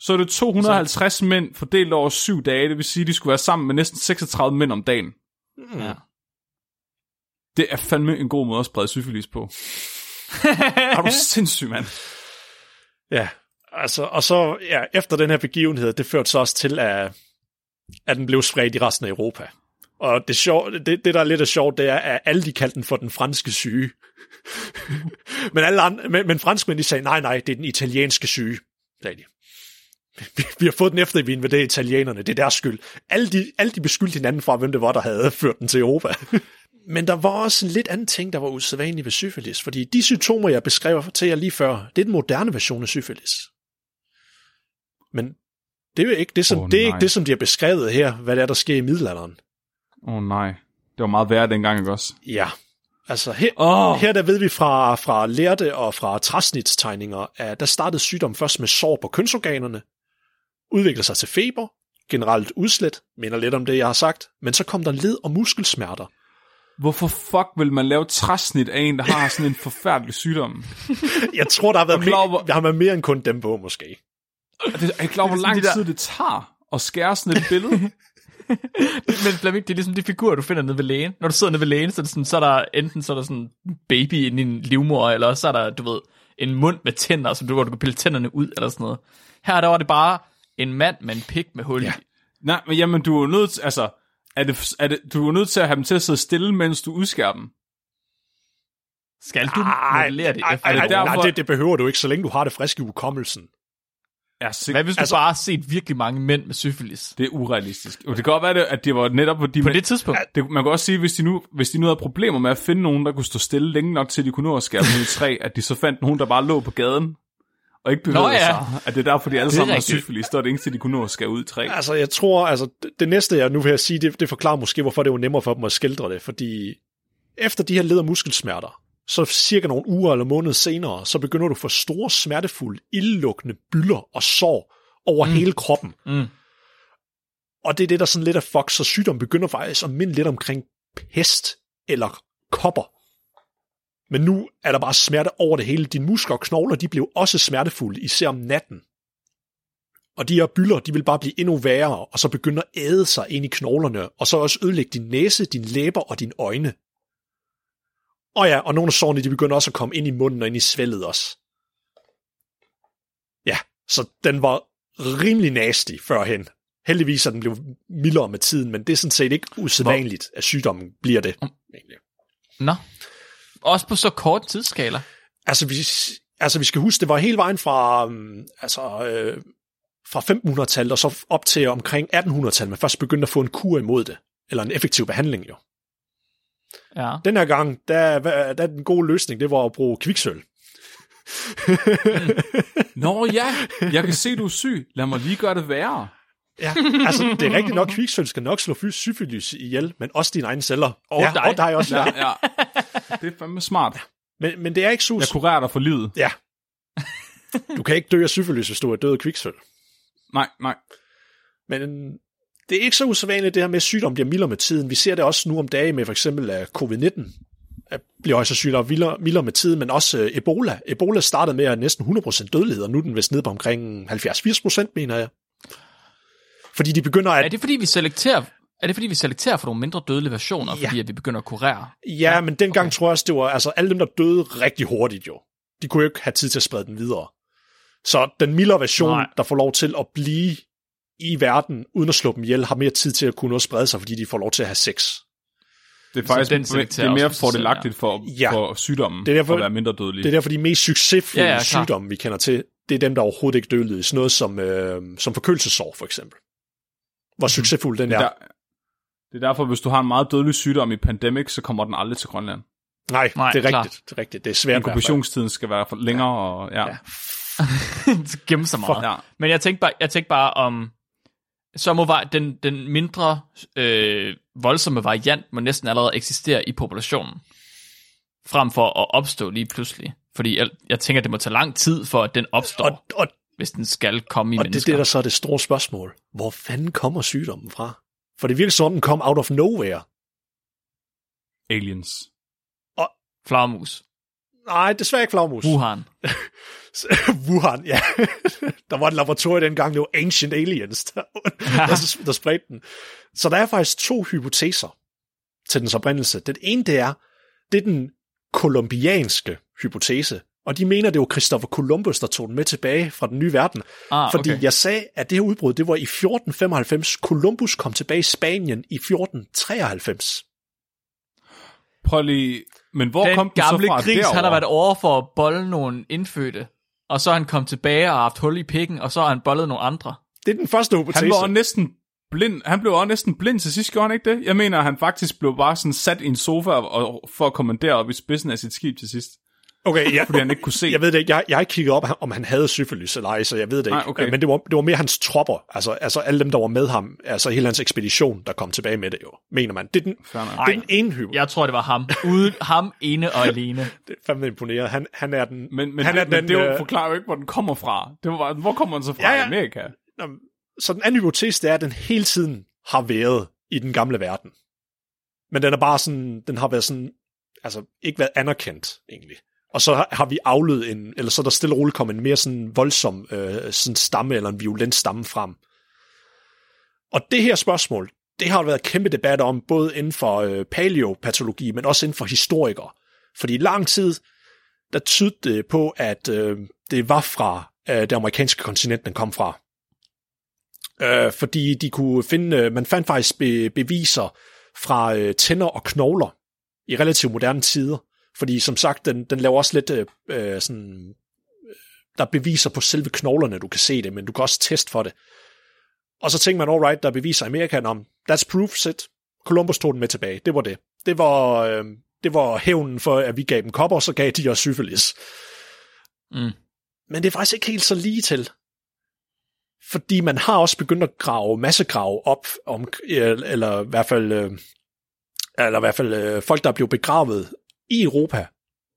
Så er det 250 mænd fordelt over syv dage. Det vil sige, at de skulle være sammen med næsten 36 mænd om dagen. mm, Ja. Det er fandme en god måde at sprede syfilis på. er du sindssyg, mand? ja, altså, og så ja, efter den her begivenhed, det førte så også til, at, at den blev spredt i resten af Europa. Og det, sjov, det, det, der er lidt af sjovt, det er, at alle de kaldte den for den franske syge. men, alle andre, men, men franskmænd, de sagde, nej, nej, det er den italienske syge, sagde de. Vi, vi har fået den efter, at vi invaderede italienerne. Det er deres skyld. Alle de, alle de beskyldte hinanden fra, hvem det var, der havde ført den til Europa. Men der var også en lidt anden ting, der var usædvanligt ved syfilis, fordi de symptomer, jeg beskrev til jer lige før, det er den moderne version af syfilis. Men det er jo ikke det, som, oh, det, er ikke det, som de har beskrevet her, hvad det er, der sker i middelalderen. Åh oh, nej. Det var meget værre dengang, ikke også? Ja, altså her, oh, her der ved vi fra, fra lærte og fra træsnitstegninger, at der startede sygdom først med sår på kønsorganerne, udviklede sig til feber, generelt udslæt, minder lidt om det, jeg har sagt, men så kom der led- og muskelsmerter. hvorfor fuck vil man lave træsnit af en, der har sådan en forfærdelig sygdom? Jeg tror, der har været, klar mere, der har været mere end kun dem på, måske. Er, er I klar, hvor lang De der- tid det tager at skære sådan et billede? Men Flemming, det er ligesom de figurer, du finder nede ved lægen. Når du sidder nede ved lægen, så er, det sådan, så er der enten så er der sådan en baby i en livmor, eller også så er der, du ved, en mund med tænder, som du, hvor du kan pille tænderne ud, eller sådan noget. Her der var det bare en mand med en pik med hul Ja. ja. Nej, men jamen, du er jo nødt til, altså, er det, er det, du er nødt til at have dem til at sidde stille, mens du udskærer dem. Skal du Ej, modellere det ej, ej, det ej, derfor- nej, det, det behøver du ikke, så længe du har det friske i hukommelsen. Ja, sikkert. Hvad hvis du Altså- bare har set virkelig mange mænd med syfilis? Det er urealistisk. Og det kan godt være, at det var netop, fordi På man, det tidspunkt? det, man kan også sige, hvis de, nu, hvis de nu havde problemer med at finde nogen, der kunne stå stille længe nok til, at de kunne nå at skære dem ud i træ, at de så fandt nogen, der bare lå på gaden, og ikke bevægede Nå ja. sig. At det er derfor, de alle Det er sammen har syfilis, er det eneste, de kunne nå at skære ud i træ. Altså, jeg tror, altså, det, næste, jeg nu vil sige, det, det forklarer måske, hvorfor det var nemmere for dem at skildre det, fordi efter de her led- og muskelsmerter, så cirka nogle uger eller måneder senere, så begynder du at få store, smertefulde, ildlukkende bylder og sår over mm. hele kroppen. Mm. Og det er det, der sådan lidt af fuck, så sygdom begynder faktisk at minde lidt omkring pest eller kopper. Men nu er der bare smerte over det hele. Dine muskler og knogler, de blev også smertefulde, især om natten. Og de her bylder, de vil bare blive endnu værre, og så begynde at æde sig ind i knoglerne, og så også ødelægge din næse, dine læber og dine øjne. Og ja, og nogle af sårene, de begynder også at komme ind i munden og ind i svældet også. Ja, så den var rimelig nasty førhen. Heldigvis er den blevet mildere med tiden, men det er sådan set ikke usædvanligt, at sygdommen bliver det. Nå. Også på så kort tidsskala. Altså vi, altså, vi skal huske, det var hele vejen fra, um, altså, øh, fra 1500-tallet og så op til omkring 1800-tallet, man først begyndte at få en kur imod det. Eller en effektiv behandling, jo. Ja. Den her gang, der, der, der den gode løsning, det var at bruge kviksøl. Nå ja, jeg kan se, du er syg. Lad mig lige gøre det værre. Ja, altså det er rigtigt nok, kviksøl skal nok slå syfilis ihjel, men også dine egne celler. Og ja, dig. Og dig også. Ja. Ja, ja. Det er fandme smart. Men, men det er ikke så... Jeg kurerer dig for livet. Ja. Du kan ikke dø af syfilis, hvis du er død af kviksøl. Nej, nej. Men det er ikke så usædvanligt, det her med, at sygdom bliver mildere med tiden. Vi ser det også nu om dagen med for eksempel at covid-19 at bliver sandsynligt mildere, mildere med tiden, men også øh, Ebola. Ebola startede med at næsten 100% dødelighed, og nu er den vist nede på omkring 70-80%, mener jeg. Fordi de begynder at... Er det fordi, vi selekterer, er det fordi, vi selekterer for nogle mindre dødelige versioner, Ja. fordi at vi begynder at kurere? Ja, men dengang okay. tror jeg også, det var altså alle dem, der døde rigtig hurtigt jo. De kunne jo ikke have tid til at sprede den videre. Så den mildere version, Nej. Der får lov til at blive i verden, uden at slå dem ihjel, har mere tid til at kunne nå at sprede sig, fordi de får lov til at have sex. Det er faktisk den det er mere fordelagtigt for, Ja. for sygdommen Det er derfor- at være mindre dødelig. Det er derfor, de mest succesfulde Ja, ja, ja, ja, sygdomme, vi kender til, det er dem, der overhovedet ikke dødelige. Sådan noget som, øh, som forkølelsesår, for eksempel. Hvor succesfuld den er. er der, det er derfor, hvis du har en meget dødelig sygdom i pandemic, så kommer den aldrig til Grønland. Nej, Nej, det er klart. rigtigt. Det er rigtigt. Det er svært. Inkubationstiden skal være for længere, og ja. Ja. Gemme så meget. ja. Men jeg tænkte bare, jeg tænkte bare om, så må var den, den mindre øh, voldsomme variant må næsten allerede eksistere i populationen, frem for at opstå lige pludselig. Fordi jeg, jeg tænker, det må tage lang tid, for at den opstår, Og, og, hvis den skal komme i og det er mennesker. det, der så er det store spørgsmål. Hvor fanden kommer sygdommen fra? For det virker som om, den kom out of nowhere. Aliens. Flagermus. Nej, desværre ikke flagmus. Wuhan. Wuhan, ja. der var et laboratorium dengang, det var Ancient Aliens, der, der, der spredte den. Så der er faktisk to hypoteser til dens oprindelse. Den ene, det er, det er den kolumbianske hypotese. Og de mener, det var Christopher Columbus, der tog den med tilbage fra den nye verden. Ah, Fordi okay. jeg sagde, at det her udbrud, det var i 1495. Columbus kom tilbage i Spanien i 1493. Prøv lige... Men hvor Den kom den så gamle fra gris, derovre? han har været over for at bolle nogle indfødte, og så er han kommet tilbage og haft hul i pikken, og så har han bollet nogle andre. Det er den første hypotese. Han var næsten blind. Han blev også næsten blind til sidst, gjorde han ikke det? Jeg mener, han faktisk blev bare sådan sat i en sofa og, for at kommandere op i spidsen af sit skib til sidst. Okay, ja. Fordi han ikke kunne se. Jeg ved det ikke. Jeg, jeg har ikke kigget op, om han havde syfilis eller ej, så jeg ved det ikke. Nej, okay. Men det var, det var mere hans tropper, altså, altså alle dem, der var med ham, altså hele hans ekspedition, der kom tilbage med det jo, mener man. Det er den, det er den ene hypo. Jeg tror, det var ham. Uden ham ene og alene. Det er fandme imponeret. Han, han er den... Men, men, han det, er men den, det jo øh, forklarer jo ikke, hvor den kommer fra. Det var hvor kommer den så fra Ja, ja, i Amerika? Så den anden hypotese, det er, at den hele tiden har været i den gamle verden. Men den er bare sådan, den har været sådan, altså ikke været anerkendt egentlig. Og så har- vi afledt en, eller så er der stille og roligt kommet en mere sådan voldsom øh, sådan stamme, eller en violent stamme frem. Og det her spørgsmål, det har der været kæmpe debat om, både inden for øh, paleopatologi, men også inden for historikere. Fordi i lang tid, der tydte det på, at øh, det var fra øh, det amerikanske kontinent, den kom fra. Øh, fordi de kunne finde, øh, man fandt faktisk be, beviser fra øh, tænder og knogler i relativt moderne tider. Fordi som sagt, den, den laver også lidt øh, øh, sådan, øh, der er beviser på selve knoglerne, du kan se det, men du kan også teste for det. Og så tænker man, alright, der er beviser Amerika om, that's proof set. Columbus tog den med tilbage. Det var det. Det var, øh, det var hævnen for, at vi gav dem kopper, så gav de os syfilis. Mm. Men det er faktisk ikke helt så lige til. Fordi man har også begyndt at grave massegrave op, om, eller, i hvert fald, eller i hvert fald øh, folk, der er blevet begravet i Europa.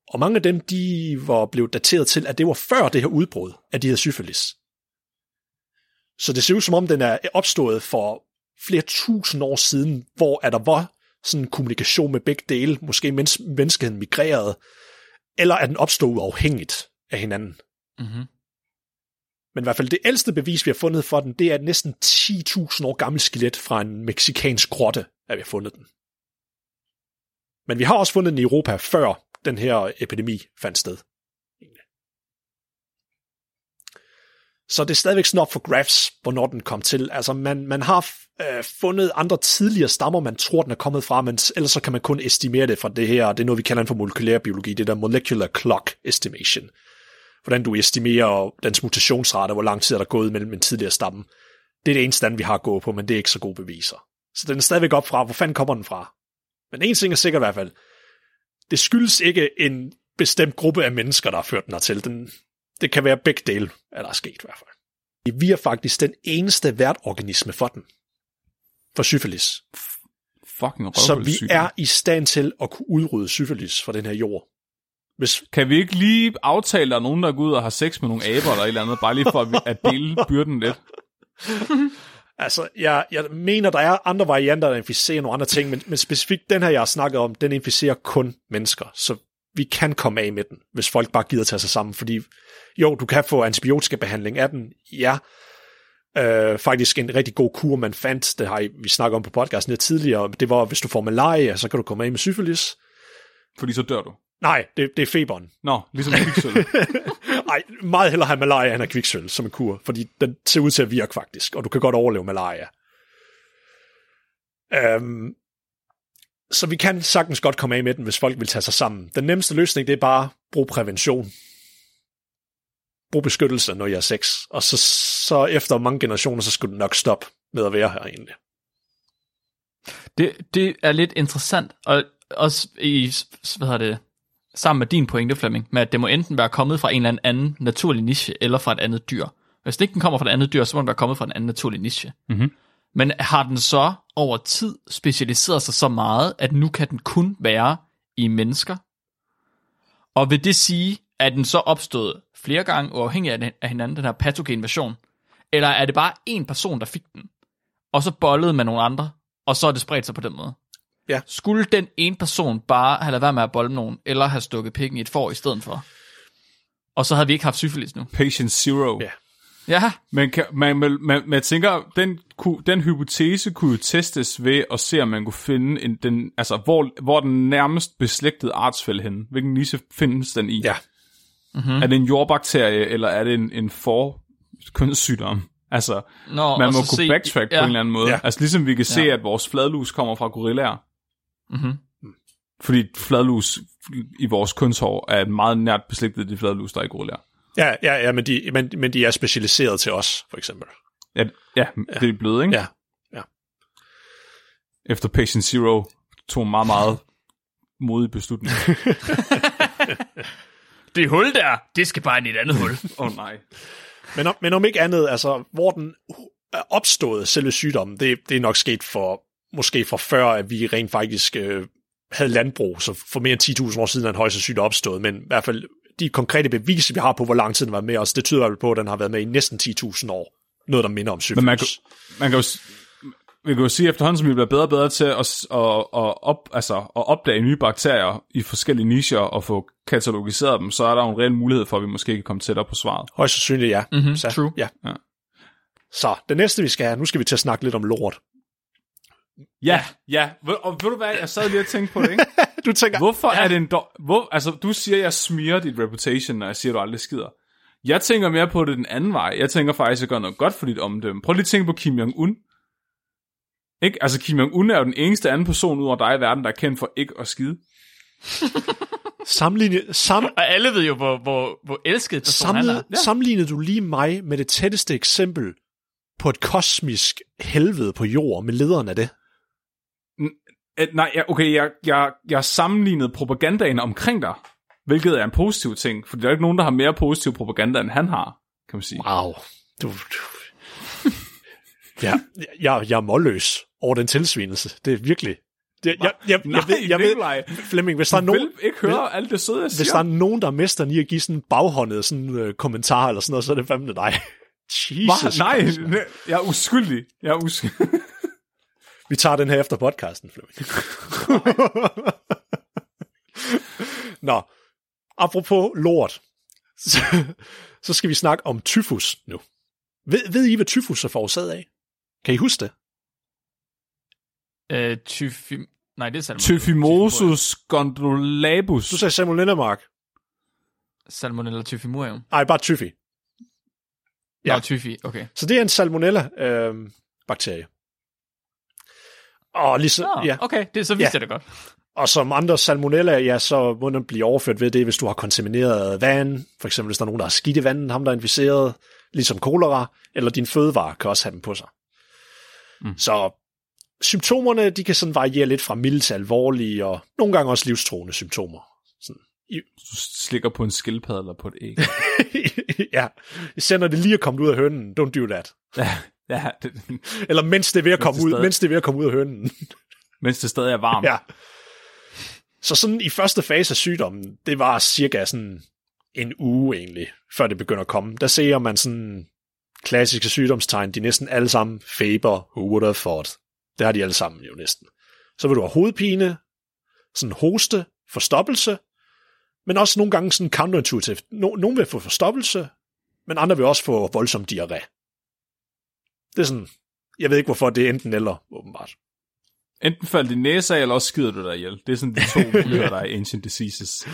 Og mange af dem, de var blevet dateret til, at det var før det her udbrud af de her syfilis. Så det ser ud som om, den er opstået for flere tusind år siden, hvor at der var sådan en kommunikation med begge dele, måske mens menneskeheden migrerede, eller at den opstod uafhængigt af hinanden. Mm-hmm. Men i hvert fald det ældste bevis, vi har fundet for den, det er et næsten 10.000 år gammelt skelet fra en meksikansk grotte, at vi har fundet den. Men vi har også fundet den i Europa, før den her epidemi fandt sted. Så det er stadigvæk sådan op for graphs, hvornår den kom til. Altså man, man har øh, fundet andre tidligere stammer, man tror, den er kommet fra, men ellers så kan man kun estimere det fra det her, det er noget, vi kalder for molekylær biologi, det der molecular clock estimation hvordan du estimerer dens mutationsrate, hvor lang tid er der gået mellem en tidligere stamme. Det er det eneste vi har gået gå på, men det er ikke så gode beviser. Så den er stadigvæk op fra, hvor fanden kommer den fra? Men en ting er sikkert i hvert fald, det skyldes ikke en bestemt gruppe af mennesker, der har ført den hertil. Den, det kan være begge dele, at der er sket i hvert fald. Vi er faktisk den eneste værtorganisme for den. For syfilis. Fucking Så vi røvhulssyg. er i stand til at kunne udrydde syfilis fra den her jord. Hvis, Kan vi ikke lige aftale, at der er nogen, der går ud og har sex med nogle aber eller et eller andet, bare lige for at- at dele byrden lidt? altså, jeg, jeg mener, der er andre varianter, der inficerer nogle andre ting, men, men specifikt den her, jeg har snakket om, den inficerer kun mennesker. Så vi kan komme af med den, hvis folk bare gider tage sig sammen. Fordi jo, du kan få antibiotikabehandling af den, ja. Øh, faktisk en rigtig god kur, man fandt, det har I- vi snakket om på podcasten lidt tidligere, det var, hvis du får malaria, så kan du komme af med syfilis. Fordi så dør du. Nej, det, det er feberen. Nå, ligesom kviksøl. Nej, meget hellere have malaria end have kviksøl som en kur, fordi den ser ud til at virke faktisk, og du kan godt overleve malaria. Øhm, så vi kan sagtens godt komme af med den, hvis folk vil tage sig sammen. Den nemmeste løsning, det er bare brug prævention. Brug beskyttelse, når jeg er sex. Og så, så efter mange generationer, så skulle den nok stoppe med at være her egentlig. Det, det er lidt interessant, og også i, hvad hedder det, sammen med din pointe, Flemming, med at det må enten være kommet fra en eller anden naturlig niche, eller fra et andet dyr. Hvis ikke den kommer fra et andet dyr, så må den være kommet fra en anden naturlig niche. Mhm. Men har den så over tid specialiseret sig så meget, at nu kan den kun være i mennesker? Og vil det sige, at den så opstået flere gange uafhængig af, af hinanden, den her patogen version? Eller er det bare en person, der fik den, og så bollede med nogle andre, og så er det spredt sig på den måde? Ja. Skulle den ene person bare have lavet være med at bolle med nogen, eller have stukket pikken i et får i stedet for? Og så havde vi ikke haft syfilis nu. Patient zero. Ja. Ja, men, kan, man, man, man, man tænker, den, ku- den hypotese kunne jo testes ved at se, om man kunne finde en, den, altså, hvor, hvor den nærmest beslægtede artsfælde henne. Hvilken niche findes den i? Ja. Mm-hmm. Er det en jordbakterie, eller er det en, en for kønssygdom? Altså, Nå, man må kunne se- backtrack ja. på en eller anden måde. Ja. Altså ligesom vi kan se, Ja. at vores fladlus kommer fra gorillaer. Mm-hmm. Fordi fladlus i vores kønshår er meget nært beslægtet de fladlus, der er i gorillaer. Ja, ja, ja men, de, men, men de er specialiseret til os, for eksempel. Ja, ja, det er blevet, ikke? Ja. Efter Patient Zero tog en meget, meget modig beslutning. Det hul der, det skal bare ind i et andet hul. Åh oh, nej. Men om, men om ikke andet, altså, hvor den er opstået, selve sygdommen, det, det er nok sket for, måske for før, at vi rent faktisk øh, havde landbrug, så for mere end 10.000 år siden er en højst sandsynligt opstået, men i hvert fald de konkrete beviser, vi har på, hvor lang tid den var med os, det tyder på, at den har været med i næsten 10.000 år. Noget, der minder om syfilis. Men man kan, man kan jo, vi kan jo sige, at efterhånden, som vi bliver bedre og bedre til at, at, at, op, altså, at opdage nye bakterier i forskellige nicher og få katalogiseret dem, så er der jo en reel mulighed for, at vi måske kan komme tættere på svaret. Højst sandsynligt, ja. Mhm, så, true. Ja. Ja. Så, det næste, vi skal have, nu skal vi til at snakke lidt om lort. Ja, ja. Og ved du hvad, jeg sad lige og tænkte på det, ikke? Du tænker, Hvorfor er det en dog... Hvor, altså, du siger, at jeg smiger dit reputation, når jeg siger, at du aldrig skider. Jeg tænker mere på det den anden vej. Jeg tænker faktisk, at jeg gør noget godt for dit omdømme. Prøv lige at tænke på Kim Jong-un. Ikke? Altså, Kim Jong-un er jo den eneste anden person ud over dig i verden, der er kendt for ikke at skide. sammenligne, sam, Og alle ved jo, hvor, hvor, hvor elsket person han er. ja. sammenlignede du lige mig med det tætteste eksempel på et kosmisk helvede på jord med lederen af det? Nej, ja, okay, jeg, jeg, jeg sammenlignede propagandaen omkring dig, hvilket er en positiv ting, for der er ikke nogen, der har mere positiv propaganda, end han har, kan man sige. Wow. Du, du. Ja, jeg, jeg er målløs over den tilsvinelse. Det er virkelig... Det, jeg, jeg, jeg, Nej, jeg, ved, jeg ved, Flemming, hvis der er nogen, vil ikke høre alt det søde, jeg hvis der siger. er nogen, der er mester i at give sådan en baghåndet sådan, øh, kommentar eller sådan noget, så er det fandme dig. Jesus Hva? Nej, Christ. jeg er uskyldig. Jeg er uskyldig. Vi tager den her efter podcasten, Flemming. Nå, apropos lort, så, så skal vi snakke om tyfus nu. Ved, ved I, hvad tyfus er forårsaget af? Kan I huske det? Øh, tyfi... Nej, det er salmonella. Typhimosus gondolabus. Du sagde Salmonella, Mark. Salmonella typhimurium. Nej, bare tyfi. Ja. Nå, tyfi, okay. Så det er en salmonella-bakterie. Og, ligesom, Nå, ja, okay, det, så vidste Ja. jeg det godt. og som andre salmonella, ja, så må den blive overført ved det, hvis du har kontamineret vand, for eksempel hvis der er nogen, der har skidt i vandet, ham der er inficeret, ligesom kolera, eller din fødevare kan også have den på sig. Mm. Så symptomerne, de kan sådan variere lidt fra milde til alvorlige, og nogle gange også livstruende symptomer. Sådan Du slikker på en skildpadde eller på et æg. ja, især når det lige er kommet ud af hønnen. Don't do that. ja, ja det, Eller mens det er ved at komme ud, stadig- mens det er ved at komme ud af hønnen. mens det stadig er varmt. ja. Så sådan i første fase af sygdommen, det var cirka sådan en uge egentlig, før det begynder at komme. Der ser man sådan klassiske sygdomstegn, de er næsten alle sammen feber, who would have thought. Det har de alle sammen jo næsten. Så vil du have hovedpine, sådan hoste, forstoppelse, men også nogle gange sådan counterintuitivt. No, nogle vil få forstoppelse, men andre vil også få voldsom diarré. Det er sådan, jeg ved ikke hvorfor det er enten eller, åbenbart. Enten falder din næse af, eller også skider du dig ihjel. Det er sådan de to muligheder, der er Ancient Diseases.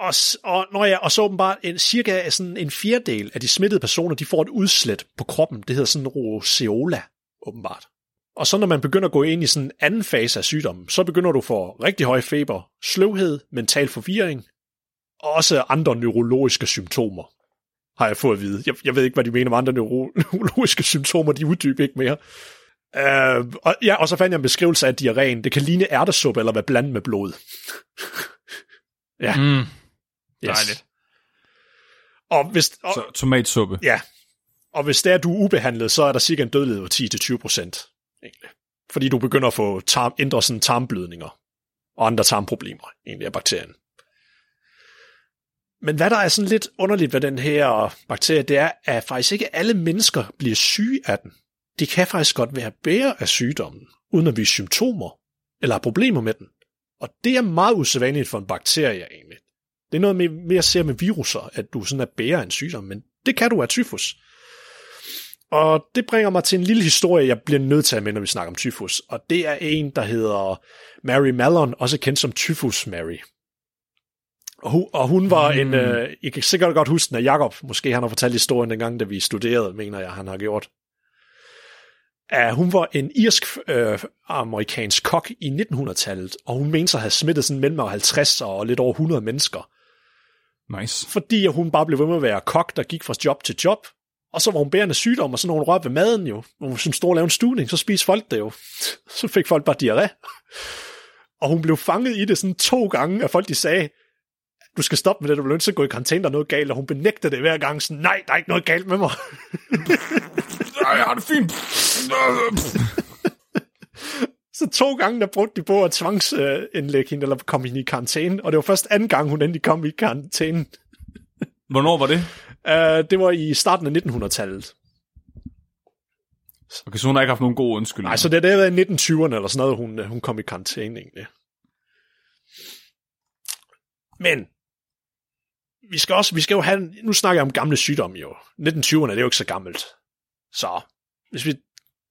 Og, og, når jeg, og så åbenbart en, cirka sådan en fjerdedel af de smittede personer, de får et udslæt på kroppen. Det hedder sådan roseola, åbenbart. Og så når man begynder at gå ind i sådan en anden fase af sygdommen, så begynder du få rigtig høj feber, sløvhed, mental forvirring, og også andre neurologiske symptomer, har jeg fået at vide. Jeg, jeg ved ikke, hvad de mener med andre neuro, neurologiske symptomer, de uddyber ikke mere. Uh, og, ja, og så fandt jeg en beskrivelse af diarréen. Det kan ligne ærtesuppe eller være blandet med blod. ja, Mm. yes. Dejligt. Og hvis, og, Så tomatsuppe. Ja, og hvis det er, du er ubehandlet, så er der cirka en dødelighed på 10-20 procent. Fordi du begynder at få tarm, ændre sådan tarmblødninger og andre tarmproblemer egentlig af bakterien. Men hvad der er sådan lidt underligt ved den her bakterie, det er, at faktisk ikke alle mennesker bliver syge af den. De kan faktisk godt være bære af sygdommen, uden at vise symptomer eller har problemer med den. Og det er meget usædvanligt for en bakterie egentlig. Det er noget mere, mere ser med viruser, at du sådan er bærer af en sygdom, men det kan du af tyfus. Og det bringer mig til en lille historie, jeg bliver nødt til at med, når vi snakker om tyfus. Og det er en, der hedder Mary Mallon, også kendt som Tyfus Mary. Og hun, og hun var mm. en, øh, I kan sikkert godt huske den af Jacob, måske han har fortalt historien dengang, da vi studerede, mener jeg, han har gjort. Uh, hun var en irsk-amerikansk kok i 1900-tallet, og hun mente sig at have smittet sådan mellem 50 og lidt over 100 mennesker Nice. fordi hun bare blev ved med at være kok, der gik fra job til job. Og så var hun bærende sygdom, og så når hun rørte ved maden jo, når hun stod og lavede en stuning, så spiste folk det jo. Så fik folk bare diarré. Og hun blev fanget i det sådan to gange, at folk de sagde, du skal stoppe med det, du bliver nødt til at gå i karantæne, der er noget galt, og hun benægtede det hver gang, sådan, nej, der er ikke noget galt med mig. Ej, jeg har det fint. Så to gange, der brugte de på at tvangsindlægge hende, eller komme hende i karantæne, og det var først anden gang, hun endelig kom i karantæne. Hvornår var det? Uh, det var i starten af 1900-tallet. Okay, så hun har ikke haft nogen god undskyldning. Nej, så det, det har været i 1920'erne eller sådan noget, hun, hun kom i karantæne egentlig. Men, vi skal også, vi skal jo have, nu snakker jeg om gamle sygdomme jo. 1920'erne, det er jo ikke så gammelt. Så, hvis vi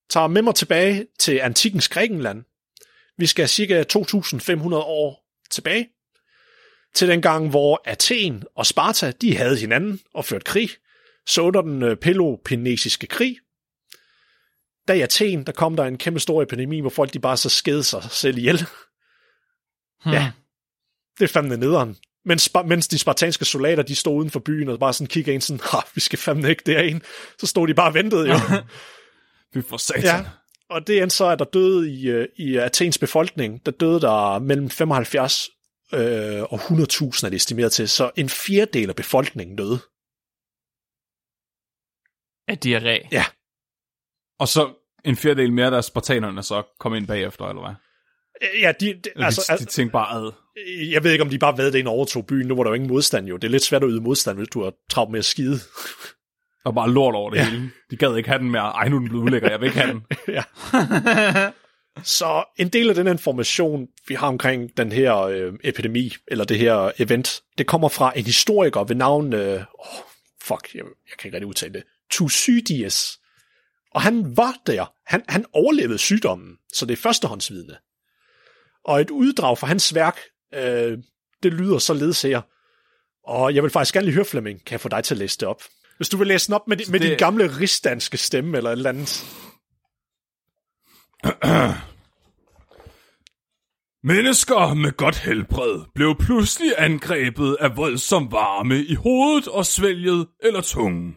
tager med mig tilbage til antikens Grækenland, vi skal cirka 2.500 år tilbage, til den gang, hvor Athen og Sparta, de havde hinanden og ført krig. Så under den øh, peloponnesiske krig, der i Athen, der kom der en kæmpe stor epidemi, hvor folk de bare så skede sig selv ihjel. Hmm. Ja. Det er fandme nederen. Mens, mens de spartanske soldater, de stod uden for byen og bare sådan kiggede ind sådan, ha, vi skal fandme ikke derind. Så stod de bare og ventede jo. Vi får satan. ja. Og det endte så, at der døde i, øh, i Athens befolkning, der døde der mellem 75 øh, og 100.000 er det estimeret til. Så en fjerdedel af befolkningen døde. Af diarré. Ja. Og så en fjerdedel mere, der spartanerne så kom ind bagefter, eller hvad? Øh, Ja, de, de, Altså, altså, de, de tænkte bare, ad. Jeg ved ikke, om de bare ved det ind og overtog byen. Nu var der jo ingen modstand jo. Det er lidt svært at yde modstand, hvis du har travlt med at skide. Var bare lort over det Ja. ja. hele. De gad ikke have den mere. Ej, nu er den blevet ulækker. Jeg vil ikke have den. ja. Så en del af den information, vi har omkring den her øh, epidemi, eller det her event, det kommer fra en historiker ved navn, øh, oh, fuck, jeg, jeg kan ikke rigtig udtale det, Thucydides. Og han var der. Han, han overlevede sygdommen, så det er førstehåndsvidne. Og et uddrag fra hans værk, øh, det lyder således her. Og jeg vil faktisk gerne lige høre, Flemming, kan jeg få dig til at læse det op? Hvis du vil læse den op med, med det- din gamle rigsdanske stemme, eller et eller andet. Mennesker med godt helbred blev pludselig angrebet af voldsom varme i hovedet og svælget eller tungen.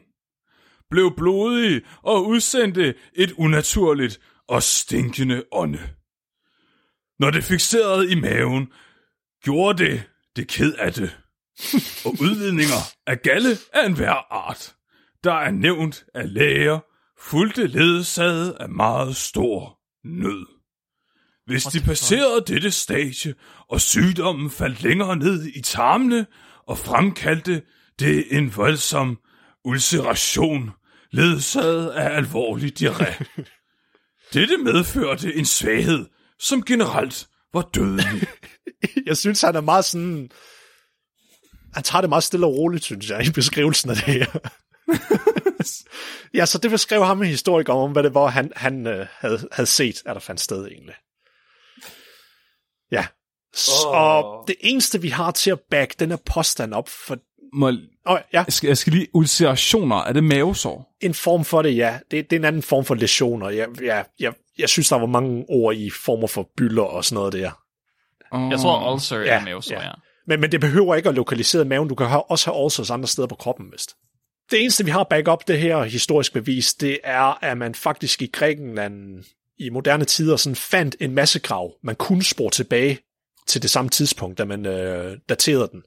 Blev blodige og udsendte et unaturligt og stinkende ånde. Når det fixerede i maven, gjorde det det ked af det. Og udvidninger af galle af enhver art, der er nævnt af læger, fulgte ledsaget af meget stor nød. Hvis de passerede dette stadie, og sygdommen faldt længere ned i tarmene, og fremkaldte det en voldsom ulceration, ledsaget af alvorlig diarré. Dette medførte en svaghed, som generelt var dødelig. Jeg synes, han er meget sådan... Han tager det meget stille og roligt, synes jeg, i beskrivelsen af det her. ja, så det beskrev ham en historiker om, hvad det var, han, han øh, havde, havde set, at der fandt sted egentlig. Ja. Så Åh. det eneste, vi har til at back den her påstand op, for Må, oh, ja, jeg, skal, jeg skal lige ulcerationer. Er det mavesår? en form for det, ja. Det, det er en anden form for lesioner. Jeg, jeg, jeg, jeg synes, der var mange ord i former for bylder og sådan noget der. Jeg tror ulcer Ja, er mavesår, ja. ja. Men, men det behøver ikke at lokalisere maven. Du kan også have ulcers andre steder på kroppen, vist. Det eneste, vi har backup det her historisk bevis, det er, at man faktisk i Grækenland i moderne tider sådan fandt en masse grav, man kunne spore tilbage til det samme tidspunkt, da man øh, daterede den.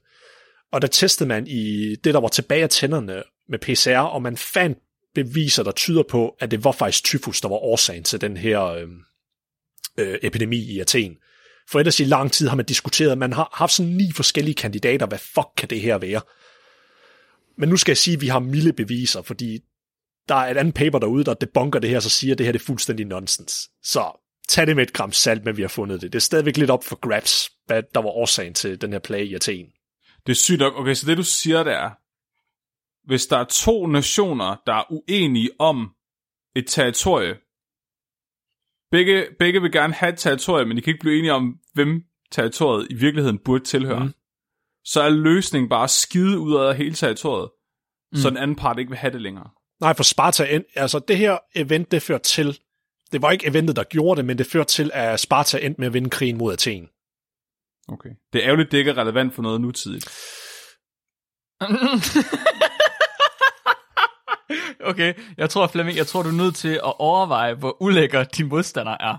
Og der testede man i det, der var tilbage af tænderne med PCR, og man fandt beviser, der tyder på, at det var faktisk tyfus, der var årsagen til den her øh, øh, epidemi i Athen. For ellers i lang tid har man diskuteret, man har haft sådan ni forskellige kandidater, hvad fuck kan det her være? Men nu skal jeg sige, at vi har milde beviser, fordi der er et andet paper derude, der debunker det her, så siger, at det her det er fuldstændig nonsens. Så tag det med et gram salt, men vi har fundet det. Det er stadigvæk lidt op for grabs, hvad der var årsagen til den her plage i Athen. Det er sygt nok. Okay, så det du siger, der er, hvis der er to nationer, der er uenige om et territorie, begge, begge vil gerne have et territorie, men de kan ikke blive enige om, hvem territoriet i virkeligheden burde tilhøre, Mm. så er løsningen bare at skide ud af hele territoriet, mm. så den anden part ikke vil have det længere. Nej, for Sparta, end- altså det her event, det førte til, det var ikke eventet, der gjorde det, men det førte til, at Sparta endte med at vinde krigen mod Athen. Okay. Det er ærgerligt, det ikke er relevant for noget nutidigt. okay, jeg tror, Flemming, jeg tror, du er nødt til at overveje, hvor ulækker din modstander er.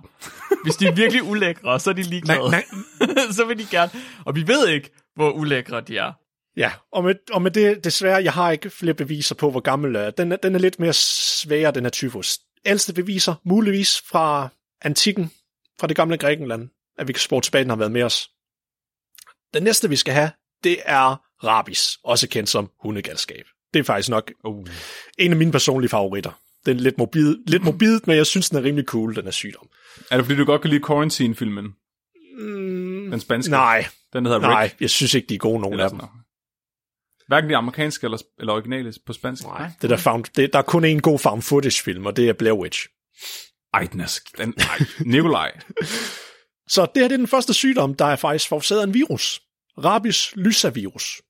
Hvis de er virkelig ulækre, så er de ligeglade. Nej, så vil de gerne. Og vi ved ikke, hvor ulækre de er. Ja, og med, og med det, desværre, jeg har ikke flere beviser på, hvor gammel er. Den, er- den er lidt mere svær, den her tyfus. Ældste beviser, muligvis fra antikken, fra det gamle Grækenland, at vi kan spore tilbage, den har været med os. Den næste, vi skal have, det er rabis, også kendt som hundegalskab. Det er faktisk nok Uh. en af mine personlige favoritter. Den er lidt morbid, lidt morbid, men jeg synes, den er rimelig cool, den er sygdom. Er det fordi, du godt kan lide Quarantine-filmen? Mm, Den spanske? nej, Den hedder Rick. nej, jeg synes ikke, de er gode, nogen Eller af dem. noget. Hverken de amerikanske eller, eller originale på spansk. Nej, det der, found, det, der er kun en god found footage-film, og det er Blair Witch. Ej, den er den, ej. Nikolaj. Så det her det er den første sygdom, der er faktisk forårsaget af en virus. Rabies lysavirus.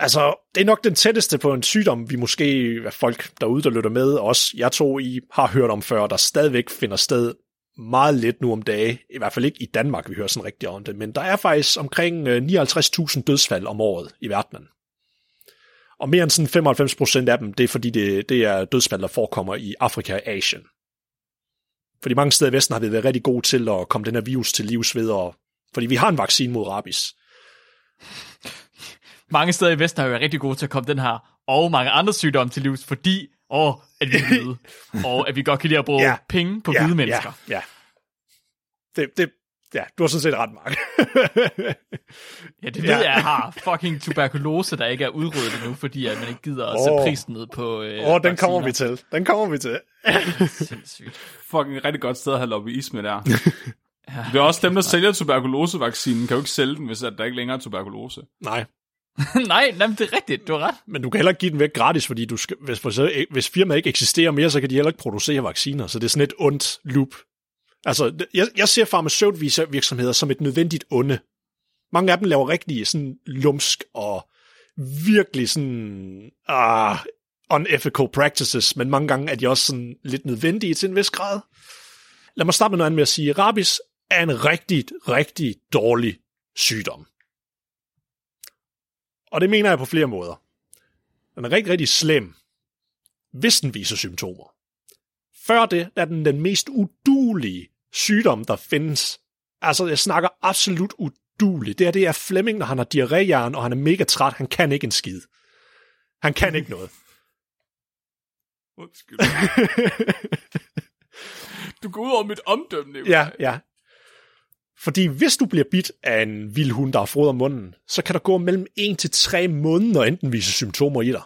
Altså, det er nok den tætteste på en sygdom, vi måske, hvad folk derude, der lytter med, også jeg tror, I har hørt om før, der stadigvæk finder sted meget lidt nu om dage. I hvert fald ikke i Danmark, vi hører sådan rigtig om det, men der er faktisk omkring øh, 59.000 dødsfald om året i verdenen. Og mere end sådan 95 procent af dem, det er fordi, det, det er dødsfald, der forekommer i Afrika og Asien. Fordi mange steder i Vesten har vi været rigtig gode til at komme den her virus til livs ved, og, fordi vi har en vaccine mod rabies. Mange steder i Vesten har jo været rigtig gode til at komme den her, og mange andre sygdomme til livs, fordi, åh, at vi er hvide, og at vi godt kan lide at bruge Ja. ja. penge på ja, hvide mennesker. Ja, ja. Det, det, ja, du har sådan set ret, Mark. Ja, det ved Ja. ja. jeg, jeg har fucking tuberkulose, der ikke er udryddet endnu, fordi at man ikke gider at sætte prisen ned på øh, Åh, oh, den kommer vi til. Den kommer vi til. Sindssygt. Fucking rigtig godt sted at have lobbyisme der. Det er også dem, der sælger tuberkulosevaccinen, kan jo ikke sælge den, hvis at der ikke længere er tuberkulose. Nej, Nej, nej, det er rigtigt, du har ret. men du kan heller ikke give den væk gratis, fordi du skal, hvis, for, hvis firmaet ikke eksisterer mere, så kan de heller ikke producere vacciner, så det er sådan et ondt loop. Altså, jeg, jeg ser farmaceutvirksomheder som et nødvendigt onde. Mange af dem laver rigtig sådan lumsk og virkelig sådan ah, unethical practices, men mange gange er de også sådan lidt nødvendige til en vis grad. Lad mig starte med noget andet med at sige, rabies er en rigtig, rigtig dårlig sygdom. Og det mener jeg på flere måder. Den er rigtig, rigtig slem, hvis den viser symptomer. Før det er den den mest udulige sygdom, der findes Altså, jeg snakker absolut uduligt. Det her, det er Flemming, når han har diarréjern, og han er mega træt. Han kan ikke en skid. Han kan ikke noget. Undskyld. du går ud over mit omdømme, Nicolaj. Ja, ja. Fordi hvis du bliver bidt af en vild hund, der har froder munden, så kan der gå mellem 1 til 3 måneder, enten vise symptomer i dig.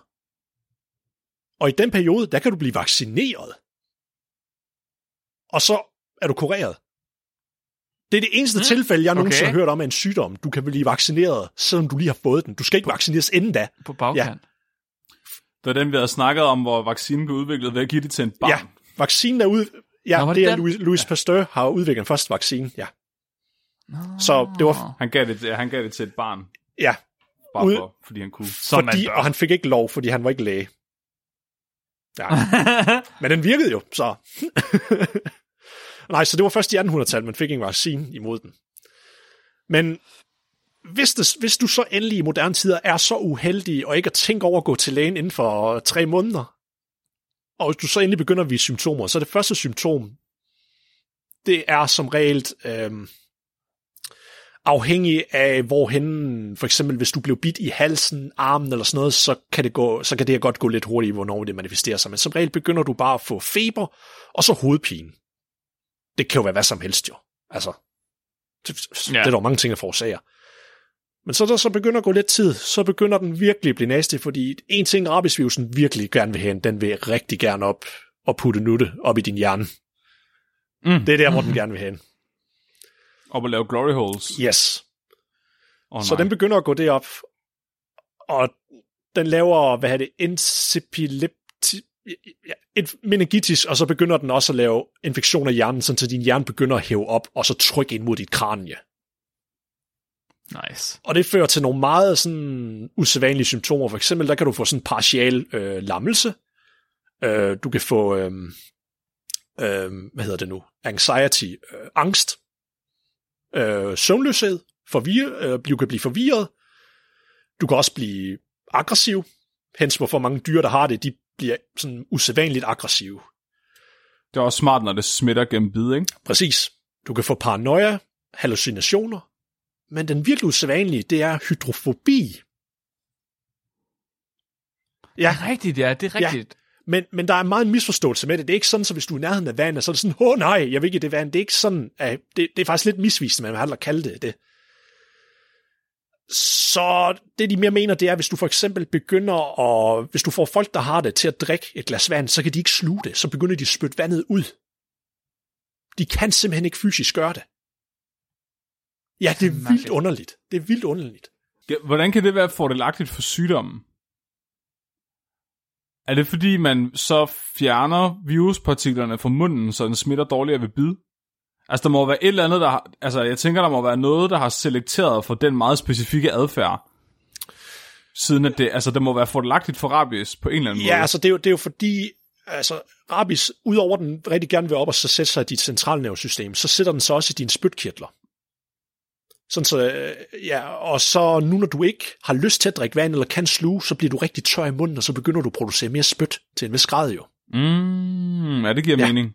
Og i den periode, der kan du blive vaccineret. Og så er du kureret. Det er det eneste mm, tilfælde, jeg nogensinde okay. har hørt om af en sygdom. Du kan blive vaccineret, selvom du lige har fået den. Du skal ikke vaccineres inden da. På bagkant. Det er den, vi havde snakket om, hvor vaccinen blev udviklet ved at give det til en barn. Ja, vaccinen er ud... Ja, Nå, det det er? Louis, Louis Pasteur har udviklet den første vaccine, ja. Så det var... Han gav det, han gav det til et barn, Ja, bare Ud- for, fordi han kunne. Som fordi, og han fik ikke lov, fordi han var ikke læge. Ja. Men den virkede jo, så. Nej, så det var først i 1800-tallet, man fik en vaccine imod den. Men hvis, det, hvis du så endelig i moderne tider er så uheldig, og ikke at tænke over at gå til lægen inden for tre måneder, og hvis du så endelig begynder at vise symptomer, så det første symptom, det er som regel øhm, afhængig af hvorhen, for eksempel hvis du blev bidt i halsen, armen eller sådan noget, så kan det, gå, så kan det godt gå lidt hurtigt, hvornår det manifesterer sig. Men som regel begynder du bare at få feber, og så hovedpine. Det kan jo være hvad som helst jo. Altså, det, ja. Det er der mange ting, der forårsager. Men så der så begynder at gå lidt tid, så begynder den virkelig at blive nasty, fordi en ting rabiesvirusen virkelig gerne vil have, den vil rigtig gerne op og putte nutte op i din hjerne. Mm. Det er der, hvor den gerne vil have. Op og lave glory holes. Yes. Oh, Så den begynder at gå derop, og den laver, hvad er det, encephalitis, ja, et meningitis, og så begynder den også at lave infektion af hjernen, sådan så din hjerne begynder at hæve op, og så trykke ind mod dit kranie. Nice. Og det fører til nogle meget sådan usædvanlige symptomer. For eksempel, der kan du få sådan partial øh, lammelse. Øh, du kan få, øh, øh, hvad hedder det nu, anxiety, øh, angst, øh, søvnløshed, forvirre, øh, du kan blive forvirret. Du kan også blive aggressiv. Hens hvorfor mange dyr, der har det, de bliver sådan usædvanligt aggressive. Det er også smart, når det smitter gennem bid, ikke? Præcis. Du kan få paranoia, hallucinationer, men den virkelig usædvanlige, det er hydrofobi. Ja, Det er rigtigt, ja. Det er Ja. rigtigt. Men, men der er meget en misforståelse med det. Det er ikke sådan, så hvis du er i nærheden af vandet, så er det sådan, åh oh, nej, jeg vil ikke i det vand. Det er ikke sådan, at det, det er faktisk lidt misvisende, man vil kalde det det. Så det, de mere mener, det er, hvis du for eksempel begynder at, hvis du får folk, der har det til at drikke et glas vand, så kan de ikke sluge det, så begynder de at spytte vandet ud. De kan simpelthen ikke fysisk gøre det. Ja, det er vildt underligt. Det er vildt underligt. Ja, Hvordan kan det være fordelagtigt for sygdommen? Er det fordi, man så fjerner viruspartiklerne fra munden, så den smitter dårligere ved bid? Altså, der må være et eller andet, der har, altså, jeg tænker, der må være noget, der har selekteret for den meget specifikke adfærd. Siden at det, altså, det må være fordelagtigt for rabies på en eller anden Ja, måde. altså det er jo, det er jo fordi, altså rabies, udover den rigtig gerne vil op og så sætte sig i dit centralnervesystem, så sætter den sig også i dine spytkirtler. Sådan så, øh, ja, og så nu når du ikke har lyst til at drikke vand eller kan sluge, så bliver du rigtig tør i munden, og så begynder du at producere mere spyt til en vis grad jo. Mm, ja, det giver Ja. mening.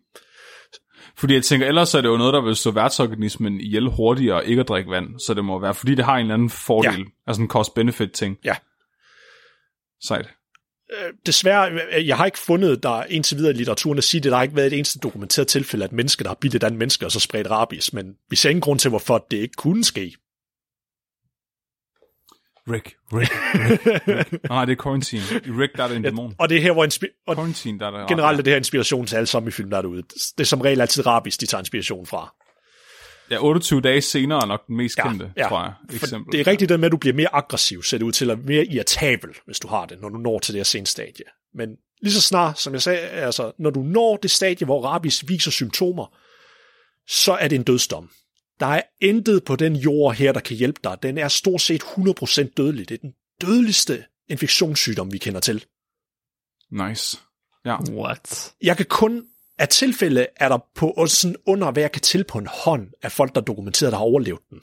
Fordi jeg tænker, ellers er det jo noget, der vil stå værtsorganismen ihjel hurtigere ikke at drikke vand. Så det må være, fordi det har en eller anden fordel. Ja. Altså en cost-benefit ting. Ja. Sejt. Øh, desværre, øh, jeg har ikke fundet der indtil videre i litteraturen at sige det, der har ikke været et eneste dokumenteret tilfælde af et menneske, der har bidt et andet menneske og så spredt rabies, men vi ser ingen grund til, hvorfor det ikke kunne ske. Rick, Rick, Rick, Rick. Nej, det er Quarantine. I Rick, der er det en dæmon. Og det er her, hvor inspi- og Quarantine, der er det generelt er det her inspiration til alle zombiefilm, der er derude. Det er som regel altid rabies, de tager inspiration fra. Ja, 28 dage senere er nok den mest Ja, kendte, ja. tror jeg. For Eksempel. det er rigtigt det med, at du bliver mere aggressiv, ser det ud til, at mere irritabel, hvis du har det, når du når til det her senstadie. Men lige så snart, som jeg sagde, altså, når du når det stadie, hvor rabies viser symptomer, så er det en dødsdom. Der er intet på den jord her, der kan hjælpe dig. Den er stort set 100% dødelig. Det er den dødeligste infektionssygdom, vi kender til. Nice. Ja. What? Jeg kan kun, af tilfælde er der på sådan under, hvad jeg kan til på en hånd, af folk, der er dokumenteret, der har overlevet den.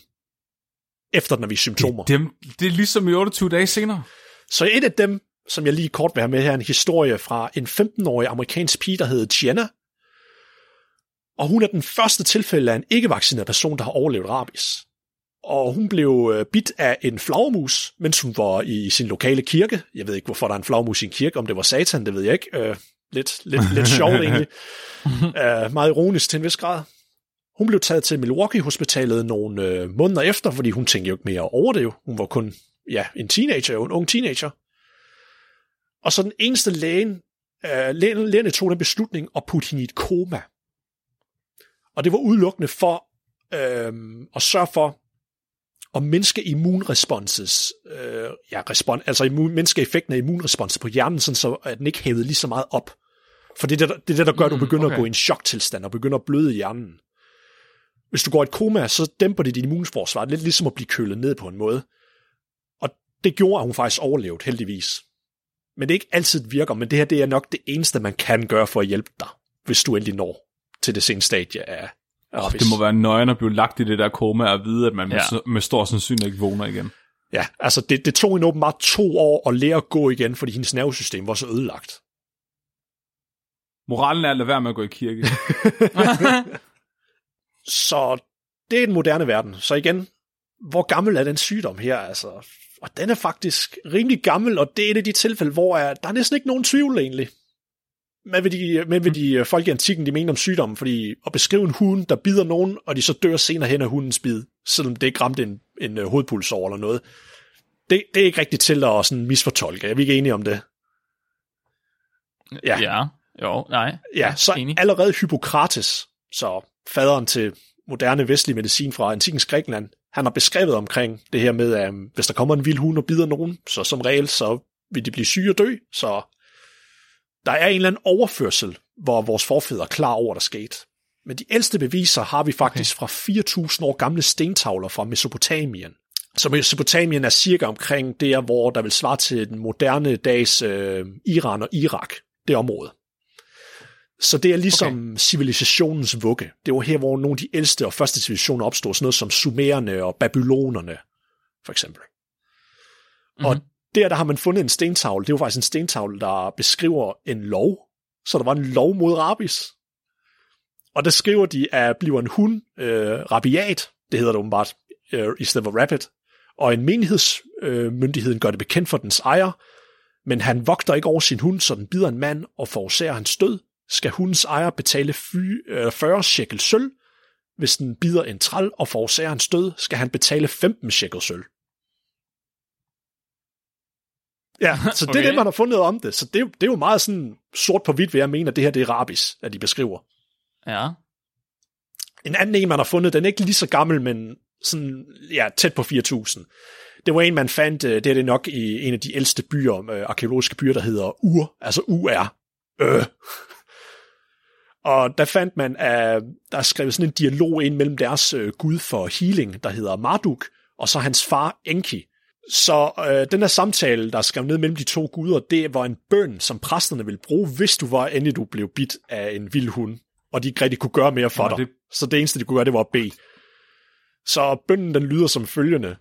Efter den har vist symptomer. Det, det er ligesom i 28 dage senere. Så et af dem, som jeg lige kort vil have med her, er en historie fra en 15-årig amerikansk pige, der hed Gianna. Og hun er den første tilfælde af en ikke-vaccineret person, der har overlevet rabies. Og hun blev øh, bidt af en flagermus, mens hun var i sin lokale kirke. Jeg ved ikke, hvorfor der er en flagermus i en kirke, om det var satan, det ved jeg ikke. Lidt, lidt, lidt sjovt egentlig. Uh, meget ironisk til en vis grad. Hun blev taget til Milwaukee-hospitalet nogle øh, måneder efter, fordi hun tænkte jo ikke mere over det jo. Hun var kun ja, en teenager, en ung teenager. Og så den eneste lægen, øh, lægen, lægen tog den beslutning at putte hende i et koma. Og det var udelukkende for øh, at sørge for at mindske immunresponses, øh, ja, respon, altså immun, mindske effekten af immunresponser på hjernen, sådan så at den ikke hævede lige så meget op. For det er det, det, er det der gør, at du begynder okay. at gå i en choktilstand og begynder at bløde hjernen. Hvis du går i et koma, så dæmper det dit immunforsvar. Lidt ligesom at blive kølet ned på en måde. Og det gjorde, at hun faktisk overlevede, heldigvis. Men det er ikke altid virker, men det her det er nok det eneste, man kan gøre for at hjælpe dig, hvis du endelig når til det seneste stadie af Oh, det må være nøgen at blive lagt i det der koma og vide, at man ja. med, med stor sandsynlighed ikke vågner igen. Ja, altså det, det tog hende åbenbart to år at lære at gå igen, fordi hendes nervesystem var så ødelagt. Moralen er at lade være med at gå i kirke. så det er den moderne verden. Så igen, hvor gammel er den sygdom her? Altså, og den er faktisk rimelig gammel, og det er et af de tilfælde, hvor er, der er næsten ikke nogen tvivl egentlig. Men vil de, men vil de folk i antikken, de mener om sygdommen, fordi at beskrive en hund, der bider nogen, og de så dør senere hen af hundens bid, selvom det ikke ramte en, en uh, hovedpulsår eller noget, det, det er ikke rigtigt til at sådan misfortolke. Er vi ikke enige om det? Ja. ja. Jo, nej. Ja, så enig. allerede Hippokrates, så faderen til moderne vestlig medicin fra antikens Grækenland, han har beskrevet omkring det her med, at um, hvis der kommer en vild hund og bider nogen, så som regel, så vil de blive syge og dø, så der er en eller anden overførsel, hvor vores forfædre er klar over, der skete. Men de ældste beviser har vi faktisk okay. fra 4.000 år gamle stentavler fra Mesopotamien. Så Mesopotamien er cirka omkring der, hvor der vil svare til den moderne dags øh, Iran og Irak, det område. Så det er ligesom okay. civilisationens vugge. Det var her, hvor nogle af de ældste og første civilisationer opstod, sådan noget som sumererne og babylonerne, for eksempel. Mm-hmm. Og der, der har man fundet en stentavle. Det var faktisk en stentavle, der beskriver en lov. Så der var en lov mod rabies. Og der skriver de, at bliver en hund øh, rabiat, det hedder det åbenbart, øh, i stedet for rapid, og en menighedsmyndigheden øh, gør det bekendt for dens ejer, men han vogter ikke over sin hund, så den bider en mand og forårsager hans død, skal hundens ejer betale fy, øh, 40 shekel sølv. Hvis den bider en træl og forårsager hans død, skal han betale 15 shekel sølv. Ja, så det okay. er det, man har fundet om det. Så det, det er jo meget sådan sort på hvidt, hvad jeg mener, det her det er rabis, at de beskriver. Ja. En anden en, man har fundet, den er ikke lige så gammel, men sådan, ja, tæt på 4.000. Det var en, man fandt, øh, det er det nok i en af de ældste byer, øh, arkeologiske byer, der hedder Ur, altså UR. Øh. Og der fandt man, at der er skrevet sådan en dialog ind mellem deres øh, gud for healing, der hedder Marduk, og så hans far Enki. Så øh, den her samtale, der er skrevet ned mellem de to guder, det var en bøn, som præsterne ville bruge, hvis du var endelig du blev bidt af en vild hund, og de ikke rigtig kunne gøre mere for ja, dig. Det... Så det eneste, de kunne gøre, det var at bede. Så bønnen, den lyder som følgende.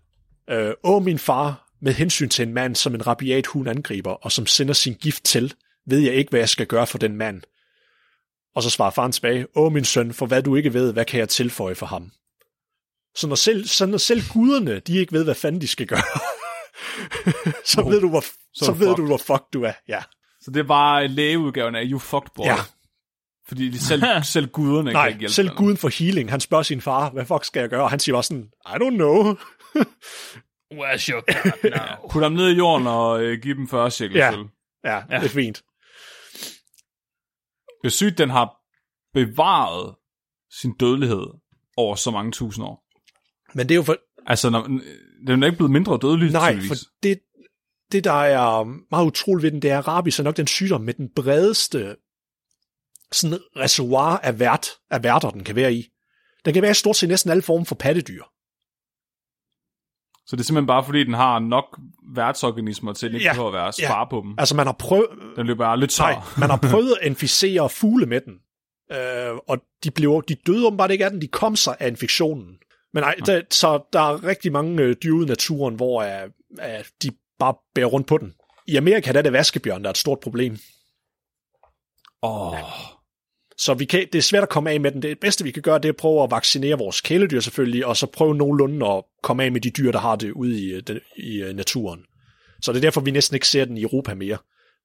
Øh, Åh, min far, med hensyn til en mand, som en rabiat hund angriber, og som sender sin gift til, ved jeg ikke, hvad jeg skal gøre for den mand. Og så svarer faren tilbage, Åh, min søn, for hvad du ikke ved, hvad kan jeg tilføje for ham? Så når selv, så når selv guderne, de ikke ved, hvad fanden de skal gøre, så no. ved du, hvor, så, så ved fucked. du, hvor fuck du er. Ja. Så det er bare lægeudgaven af You Fucked Boy. Ja. Fordi de selv, selv guderne Nej, kan ikke hjælpe selv guden for healing, han spørger sin far, hvad fuck skal jeg gøre? Og han siger også sådan, I don't know. Where's your God now? Put ham ned i jorden og øh, give dem 40 cirkel ja. Selv. ja, ja, det er fint. Det er sygt, den har bevaret sin dødelighed over så mange tusind år. Men det er jo for... Altså, når, den er ikke blevet mindre dødelig, Nej, tydeligvis. for det, det, der er meget utroligt ved den, det er, at rabies er nok den sygdom med den bredeste sådan reservoir af, vært, af værter, den kan være i. Den kan være i stort set næsten alle former for pattedyr. Så det er simpelthen bare fordi, den har nok værtsorganismer til, at den ikke ja, at være spare ja. på dem. Altså man har prøvet... Den løber bare lidt tør. Nej, man har prøvet at inficere fugle med den. Øh, og de, blev, de døde åbenbart ikke af den, de kom sig af infektionen. Men ej, der, så der er rigtig mange øh, dyr ude i naturen, hvor uh, uh, de bare bærer rundt på den. I Amerika der er det vaskebjørn, der er et stort problem. Åh. Oh. Så vi kan, det er svært at komme af med den. Det bedste, vi kan gøre, det er at prøve at vaccinere vores kæledyr selvfølgelig, og så prøve nogenlunde at komme af med de dyr, der har det ude i, den, i uh, naturen. Så det er derfor, vi næsten ikke ser den i Europa mere.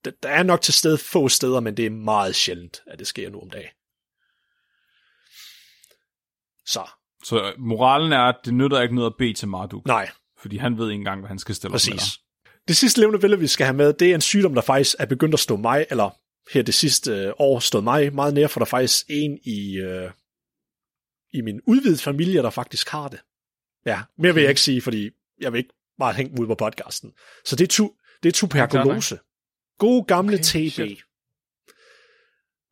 Der er nok til sted få steder, men det er meget sjældent, at det sker nu om dagen. Så. Så moralen er, at det nytter ikke noget at bede til Marduk. Nej. Fordi han ved ikke engang, hvad han skal stille Præcis. med dig. Det sidste levende billede, vi skal have med, det er en sygdom, der faktisk er begyndt at stå mig, eller her det sidste øh, år stået mig meget nær, for der er faktisk en i, øh, i min udvidede familie, der faktisk har det. Ja, mere vil jeg ikke sige, fordi jeg vil ikke bare hænge dem ud på podcasten. Så det er, tu, det er tuberkulose. God gamle Okay, TB. shit.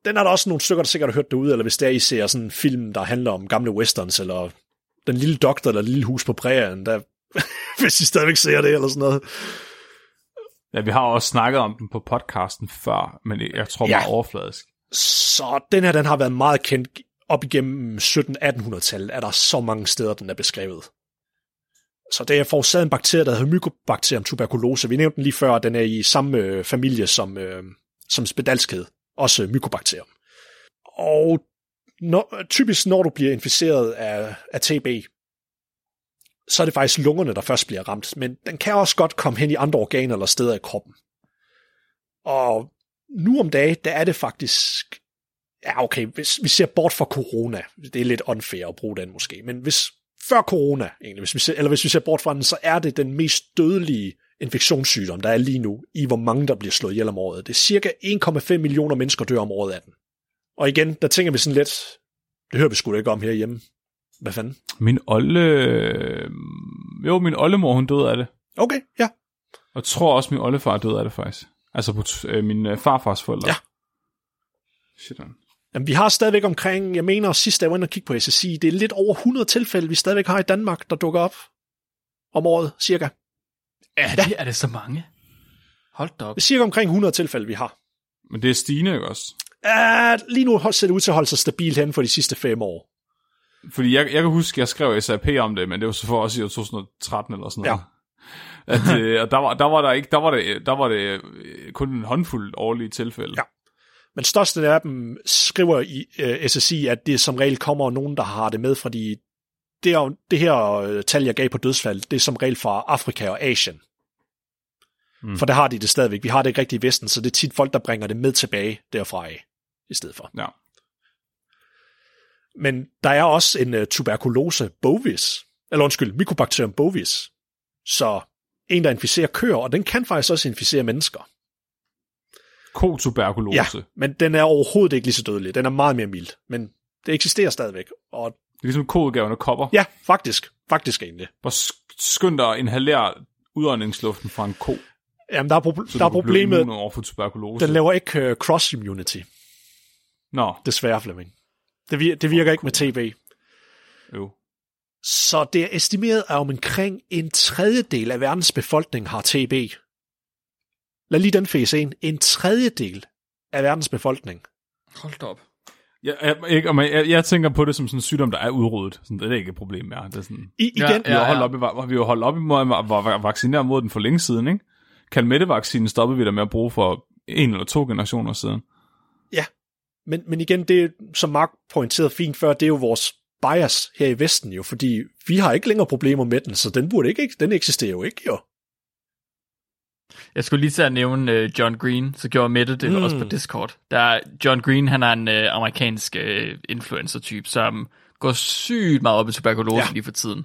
Den er der også nogle stykker, der sikkert har hørt derude, eller hvis der I ser sådan en film, der handler om gamle westerns, eller Den lille doktor, eller Lille hus på prærien, der, hvis I stadigvæk ser det, eller sådan noget. Ja, vi har også snakket om den på podcasten før, men jeg tror Ja. meget overfladisk. Så den her, den har været meget kendt op igennem 1700-1800-tallet, er der så mange steder, den er beskrevet. Så det er forårsaget en bakterie, der hedder Mycobacterium tuberculose. Vi nævnte den lige før, og den er i samme øh, familie som, øh, som spedalskhed, også Mycobacterium. Og når, typisk når du bliver inficeret af, af TB, så er det faktisk lungerne, der først bliver ramt, men den kan også godt komme hen i andre organer eller steder i kroppen. Og nu om dagen, der er det faktisk... Ja, okay, hvis vi ser bort fra corona, det er lidt unfair at bruge den måske, men hvis før corona, egentlig, hvis vi ser, eller hvis vi ser bort fra den, så er det den mest dødelige infektionssygdom, der er lige nu, i hvor mange der bliver slået ihjel om året. Det er cirka 1,5 millioner mennesker dør om året af den. Og igen, der tænker vi sådan lidt, det hører vi sgu da ikke om herhjemme. Hvad fanden? Min olle... øh, Jo, min oldemor, hun døde af det. Okay, ja. Og jeg tror også, min oldefar døde af det faktisk. Altså på t- øh, min øh, farfars forældre. Ja. Shit, man. Jamen, vi har stadigvæk omkring, jeg mener sidst jeg var inde og kigge på SSI, det er lidt over 100 tilfælde, vi stadigvæk har i Danmark, der dukker op om året, cirka. Er det, er det så mange? Hold da op. Det er cirka omkring 100 tilfælde, vi har. Men det er stigende, ikke også? Uh, lige nu ser det ud til at holde sig stabilt hen for de sidste fem år. Fordi jeg, jeg kan huske, jeg skrev SAP om det, men det var så for også i år 2013 eller sådan noget. Ja. At, øh, og der var, der var der ikke, der var det, der var det øh, kun en håndfuld årlige tilfælde. Ja. Men største af dem skriver i uh, SSI, at det som regel kommer nogen, der har det med, fordi det, er, det her uh, tal, jeg gav på dødsfald, det er som regel fra Afrika og Asien. Mm. For der har de det stadigvæk. Vi har det ikke rigtig i Vesten, så det er tit folk, der bringer det med tilbage derfra af, i stedet for. ja. Men der er også en uh, tuberkulose bovis, eller undskyld, Mycobacterium bovis. Så en, der inficerer køer, og den kan faktisk også inficere mennesker. Kotuberkulose. Ja, men den er overhovedet ikke lige så dødelig. Den er meget mere mild, men det eksisterer stadigvæk. Og Det er ligesom koudgaven af kopper. ja, faktisk. Faktisk egentlig. Hvor sk- skynd dig at inhalere udåndingsluften fra en ko, Jamen, der er, pro- så der er problemet, over for tuberkulose. den laver ikke uh, cross-immunity, Nå, desværre, Flemming. Det, vir- det virker ikke med TB. jo. Så det er estimeret, at omkring en tredjedel af verdens befolkning har TB. Lad lige den fæse ind. En tredjedel af verdens befolkning. Hold da op. Jeg, jeg, ikke, jeg, jeg tænker på det som sådan en sygdom, der er udryddet. Sådan, det er ikke et problem mere. Det er sådan, I, Ja, igen, vi har ja. holdt op i, var- vi har holdt op i mod at va- va- vaccinere mod den for længe siden, ikke? Kalmette-vaccinen stoppede vi der med at bruge for en eller to generationer siden. Men, men igen, det som Mark pointerede fint før, det er jo vores bias her i Vesten jo, fordi vi har ikke længere problemer med den, så den burde ikke, den eksisterer jo ikke jo. Jeg skulle lige til at nævne uh, John Green, så gjorde Mette det mm. Også på Discord. Der er, John Green, han er en uh, amerikansk uh, influencer-type, som går sygt meget op i tuberkulose. Ja. lige for tiden.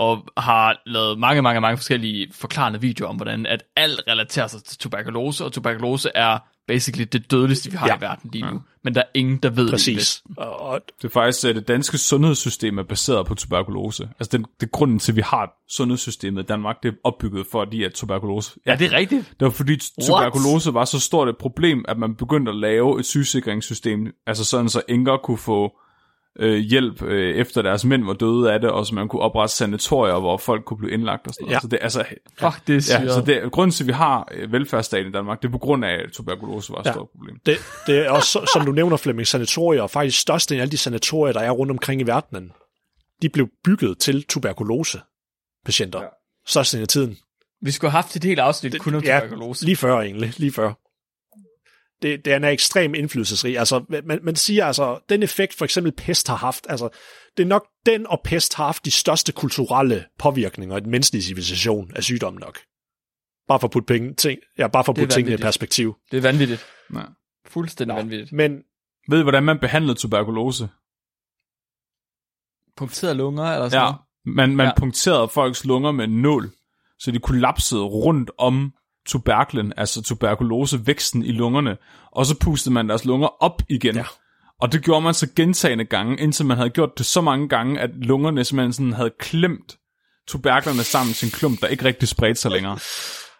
Og har lavet mange, mange, mange forskellige forklarende videoer om, hvordan at alt relaterer sig til tuberkulose, og tuberkulose er basically det dødeligste, vi har ja. Ja. i verden lige nu. Men der er ingen, der ved det. Præcis. Vesten. Og, Det er faktisk, at det danske sundhedssystem er baseret på tuberkulose. Altså, det, det er grunden til, at vi har sundhedssystemet i Danmark. Det er opbygget for, at de er tuberkulose. Ja, det er rigtigt. Det var fordi tuberkulose var så stort et problem, at man begyndte at lave et sygesikringssystem, altså sådan så enker kunne få øh, hjælp øh, efter deres mænd var døde af det, og så man kunne oprette sanatorier, hvor folk kunne blive indlagt og sådan noget. Ja. Så det, er altså, Fuck, det er ja, så det, grunden til, at vi har øh, velfærdsstaten i Danmark, det er på grund af, at tuberkulose var et Ja. stort problem. det, det er også, så- som du nævner, Flemming, sanatorier, og faktisk største af alle de sanatorier, der er rundt omkring i verdenen, de blev bygget til tuberkulose-patienter. Ja. Størstedelen af tiden. Vi skulle have haft et helt afsnit kun om ja, tuberkulose. lige før egentlig, lige før. Det, det er ekstrem indflydelsesrig. Altså, man, man siger altså, den effekt for eksempel pest har haft, altså, det er nok den og pest har haft de største kulturelle påvirkninger i den menneskelige civilisation af sygdommen nok. Bare for at putte, penge, ting, ja, bare for at putte tingene i perspektiv. Det er vanvittigt. Ja. Fuldstændig vanvittigt. Men Ved I, hvordan man behandlede tuberkulose? Punkteret lunger eller sådan Ja, noget? man, man ja. punkterede folks lunger med en nål, så de kollapsede rundt om tuberklen, altså tuberkulosevæksten i lungerne, og så pustede man deres lunger op igen. Ja. Og det gjorde man så gentagende gange, indtil man havde gjort det så mange gange, at lungerne simpelthen sådan havde klemt tuberklerne sammen til en klump, der ikke rigtig spredte sig længere.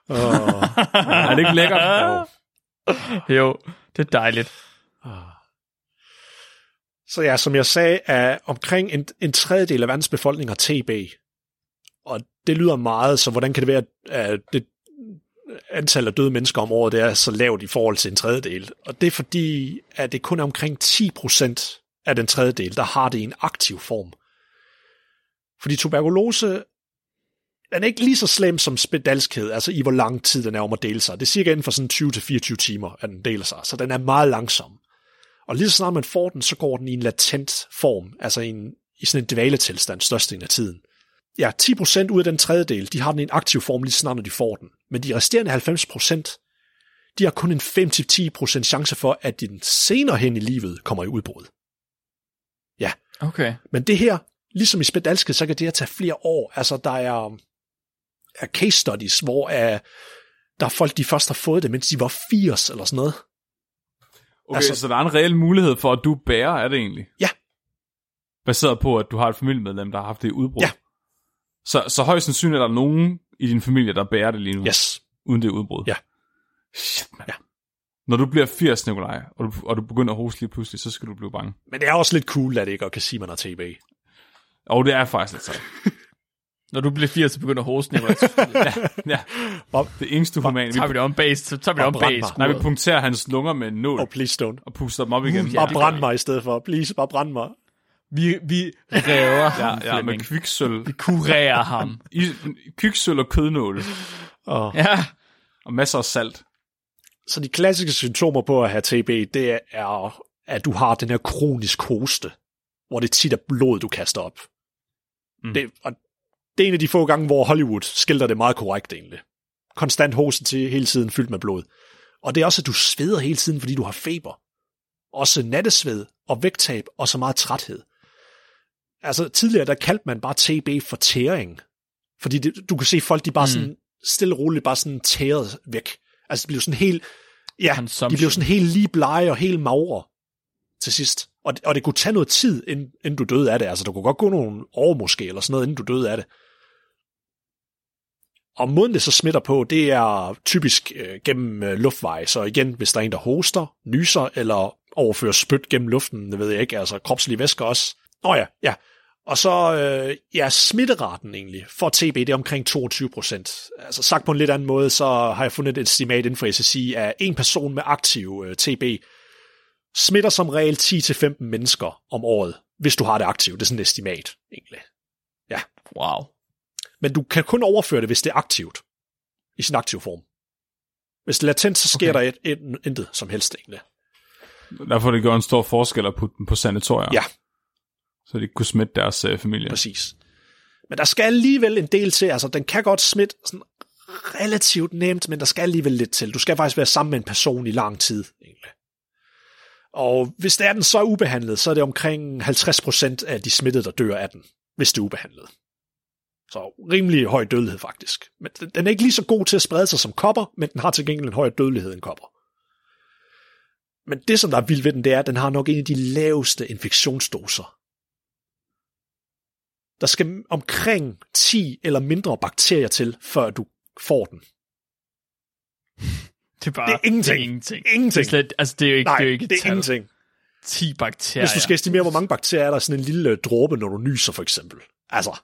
åh, Er det ikke lækkert? Jo. Jo, det er dejligt. Så ja, som jeg sagde, er omkring en, en tredjedel af verdens befolkning har TB. Og det lyder meget, så hvordan kan det være, at det antal af døde mennesker om året det er så lavt i forhold til en tredjedel? Og det er fordi, at det kun er omkring 10% af den tredjedel, der har det i en aktiv form. Fordi tuberkulose, den er ikke lige så slem som spedalskhed, altså i hvor lang tid den er om at dele sig. Det er cirka inden for sådan 20-24 timer, at den deler sig, så den er meget langsom. Og lige så snart man får den, så går den i en latent form, altså i, en, i sådan en dvaletilstand størstedelen af tiden. Ja, 10% ud af den tredjedel, de har den i en aktiv form lige så snart, når de får den. Men de resterende 90%, de har kun en 5-10% chance for, at den senere hen i livet kommer i udbrud. Okay. Men det her, ligesom i spedalsket, så kan det her tage flere år. Altså, der er, er case studies, hvor uh, der er folk, de først har fået det, mens de var 80 eller sådan noget. Okay, Altså- altså, så der er en reel mulighed for, at du bærer af det egentlig? Ja. Baseret på, at du har et familiemedlem, der har haft det i udbrud? Ja. Så, så højst sandsynligt er der nogen i din familie, der bærer det lige nu, Yes. uden det udbrud? Ja. Shit, man. Ja. Når du bliver 80, Nikolaj, og du, og du begynder at hoste lige pludselig, så skal du blive bange. Men det er også lidt cool, at det ikke godt kan sige, at man har TB. Og det er faktisk lidt sejt. Når du bliver 80, så begynder hosten. Ja, ja. Bob, Det eneste humane. tager vi det om bag, så tager vi det om bag nej, vi punkterer hans lunger med en nål oh, please don't. og puster dem op igen. Uh, ja. Brænd mig i stedet for. Please, bare brænd mig. Vi, vi ræver ham, Ja, ja, med kviksøl. Vi kurerer ham. I, kviksøl og kødnåle. Oh. Ja, Og masser af salt. Så de klassiske symptomer på at have TB, det er, at du har den her kronisk hoste, hvor det tit er blod, du kaster op. Mm. Det, og det er en af de få gange, hvor Hollywood skildrer det meget korrekt egentlig. Konstant hoste til hele tiden fyldt med blod. Og det er også, at du sveder hele tiden, fordi du har feber. Også nattesved og vægttab og så meget træthed. Altså tidligere, der kaldte man bare TB for tæring. Fordi det, du kan se folk, de bare mm. sådan stille og roligt bare sådan tæret væk. Altså det blev sådan helt, ja, de blev sådan helt lige blege og helt magre til sidst. Og, og det kunne tage noget tid, inden, inden du døde af det. Altså, der kunne godt gå nogle år måske, eller sådan noget, inden du døde af det. Og måden det så smitter på, det er typisk øh, gennem øh, luftveje. Så igen, hvis der er en, der hoster, nyser, eller overfører spyt gennem luften, det ved jeg ikke, altså kropslige væsker også. Nå ja, ja. Og så, øh, ja, smitteraten egentlig for TB, det er omkring 22 procent. Altså sagt på en lidt anden måde, så har jeg fundet et estimat inden for SSI, at en person med aktiv øh, TB smitter som regel 10-15 mennesker om året, hvis du har det aktivt. Det er sådan et estimat, egentlig. wow. Men du kan kun overføre det, hvis det er aktivt. I sin aktive form. Hvis det er latent, så sker Okay. der et, et, intet som helst, egentlig. Derfor det gjort en stor forskel at putte dem på sanatorier. Ja. Så de ikke kunne smitte deres øh, familie. Præcis. Men der skal alligevel en del til. Altså, den kan godt smitte sådan relativt nemt, men der skal alligevel lidt til. Du skal faktisk være sammen med en person i lang tid, egentlig. Og hvis det er den så er ubehandlet, så er det omkring 50% af de smittede, der dør af den, hvis det er ubehandlet. Så rimelig høj dødelighed faktisk. Men den- den er ikke lige så god til at sprede sig som kopper, men den har til gengæld en højere dødelighed end kopper. Men det, som der er vildt ved den, det er, at den har nok en af de laveste infektionsdoser. Der skal omkring 10 eller mindre bakterier til, før du får den. Det er bare Det er ingenting. Det er ingenting. Ingenting. Det er, slet, altså, det er jo ikke, Nej, det er jo ikke et det er tal. ingenting. 10 bakterier. Hvis du skal estimere, hvor mange bakterier er der i sådan en lille dråbe, når du nyser, for eksempel. Altså,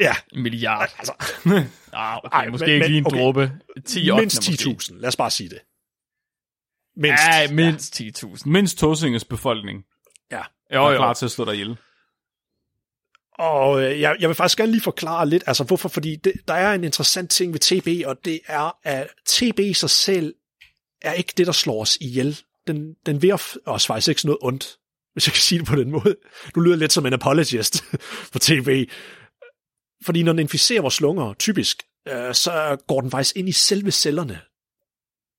ja, En milliard. altså, Ah, okay, Ej, måske men- ikke lige en okay. dråbe. 10 mindst ottende måske. 10.000. Lad os bare sige det. Mindst. Ja, mindst 10.000. Mindst Tåsinges befolkning Ja. Jo, er klar til at slå dig ihjel. Og øh, jeg, jeg vil faktisk gerne lige forklare lidt, altså hvorfor, fordi det, der er en interessant ting ved TB, og det er, at TB i sig selv er ikke det, der slår os ihjel. Den, den vil os faktisk ikke noget ondt, hvis jeg kan sige det på den måde. Du lyder lidt som en apologist for TB. Fordi når den inficerer vores lunger, typisk, øh, så går den faktisk ind i selve cellerne,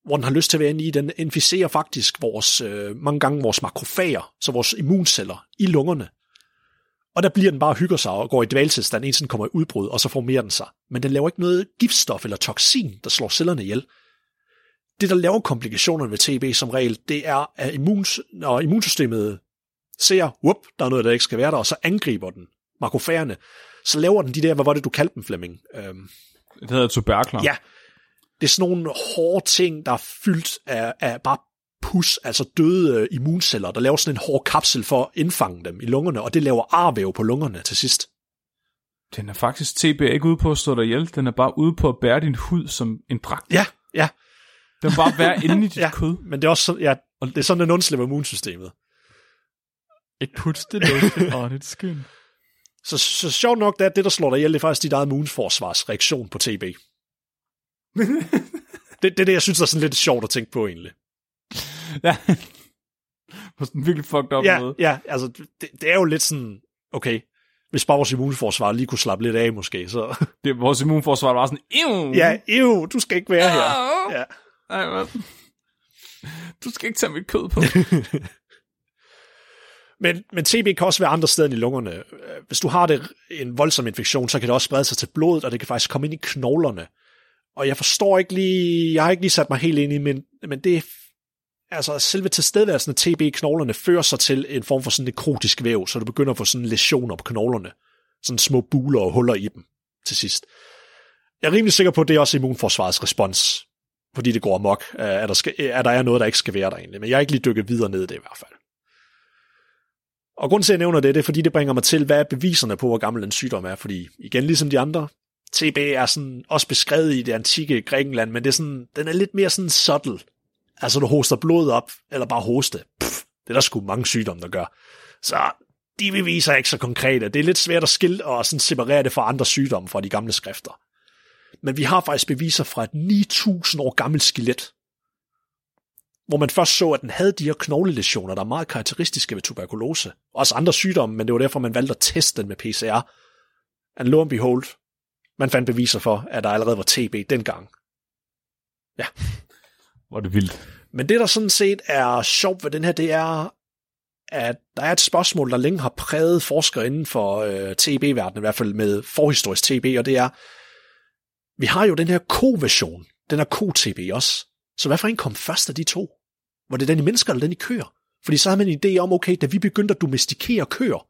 hvor den har lyst til at være inde i. Den inficerer faktisk vores, øh, mange gange vores makrofager, så vores immunceller i lungerne. Og der bliver den bare hygger sig og går i dvaltilstand, indtil den kommer i udbrud, og så formerer den sig. Men den laver ikke noget giftstof eller toxin, der slår cellerne ihjel. Det, der laver komplikationerne ved TB som regel, det er, at immuns, når immunsystemet ser, whoop, der er noget, der ikke skal være der, og så angriber den makrofagerne, så laver den de der, hvad var det, du kaldte dem, Flemming? Øhm, Det hedder tuberkler. Ja, det er sådan nogle hårde ting, der er fyldt af, af bare pus, altså døde øh, immunceller, der laver sådan en hård kapsel for at indfange dem i lungerne, og det laver arvæv på lungerne til sidst. Den er faktisk, TB er ikke ude på at stå dig ihjel, den er bare ude på at bære din hud som en dragt. Ja, ja, Den vil bare være inde i dit ja. kød. Men det er også sådan, ja, det er sådan, den undslipper immunsystemet. It puts the lotion on its skin. Så, så sjovt nok, det er det, der slår dig ihjel, det er faktisk dit eget immunforsvarsreaktion på TB. det, det er det, jeg synes er sådan lidt sjovt at tænke på egentlig. Ja. På sådan en virkelig fucked up Ja, måde. ja, altså det, det er jo lidt sådan, okay, hvis bare vores immunforsvar lige kunne slappe lidt af måske, så Det, vores immunforsvar var sådan, Ew! ja, ew, du skal ikke være her. Ja. Ej, hvad? Du skal ikke tage mit kød på. Men, men TB kan også være andre steder end i lungerne. Hvis du har det, en voldsom infektion, så kan det også sprede sig til blodet, og det kan faktisk komme ind i knoglerne. Og jeg forstår ikke lige, jeg har ikke lige sat mig helt ind i, men, men det altså selve tilstedeværelsen af TB i knoglerne fører sig til en form for sådan nekrotisk væv, så du begynder at få sådan lesioner på knoglerne. Sådan små buler og huller i dem til sidst. Jeg er rimelig sikker på, at det er også immunforsvarets respons, fordi det går amok, at øh, der, skal, at øh, der er noget, der ikke skal være der egentlig. Men jeg er ikke lige dykket videre ned i det i hvert fald. Og grunden til, at jeg nævner det, det er, fordi det bringer mig til, hvad er beviserne på, hvor gammel en sygdom er. Fordi igen, ligesom de andre, TB er sådan også beskrevet i det antikke Grækenland, men det er sådan, den er lidt mere sådan subtle. Altså, du hoster blod op, eller bare hoste. Pff, det er der sgu mange sygdomme, der gør. Så de beviser er ikke så konkrete. Det er lidt svært at skille og sådan separere det fra andre sygdomme fra de gamle skrifter. Men vi har faktisk beviser fra et 9.000 år gammelt skelet, hvor man først så, at den havde de her knoglelesioner, der er meget karakteristiske ved tuberkulose. Også andre sygdomme, men det var derfor, man valgte at teste den med PCR. And lo and behold, man fandt beviser for, at der allerede var TB dengang. Ja. Hvor er det vildt. Men det, der sådan set er sjovt ved den her, det er, at der er et spørgsmål, der længe har præget forskere inden for øh, TB-verdenen, i hvert fald med forhistorisk TB, og det er, vi har jo den her ko-version, den her ko-TB også. Så hvad for en kom først af de to? Var det den i mennesker eller den i køer? Fordi så har man en idé om, okay, da vi begyndte at domestikere køer,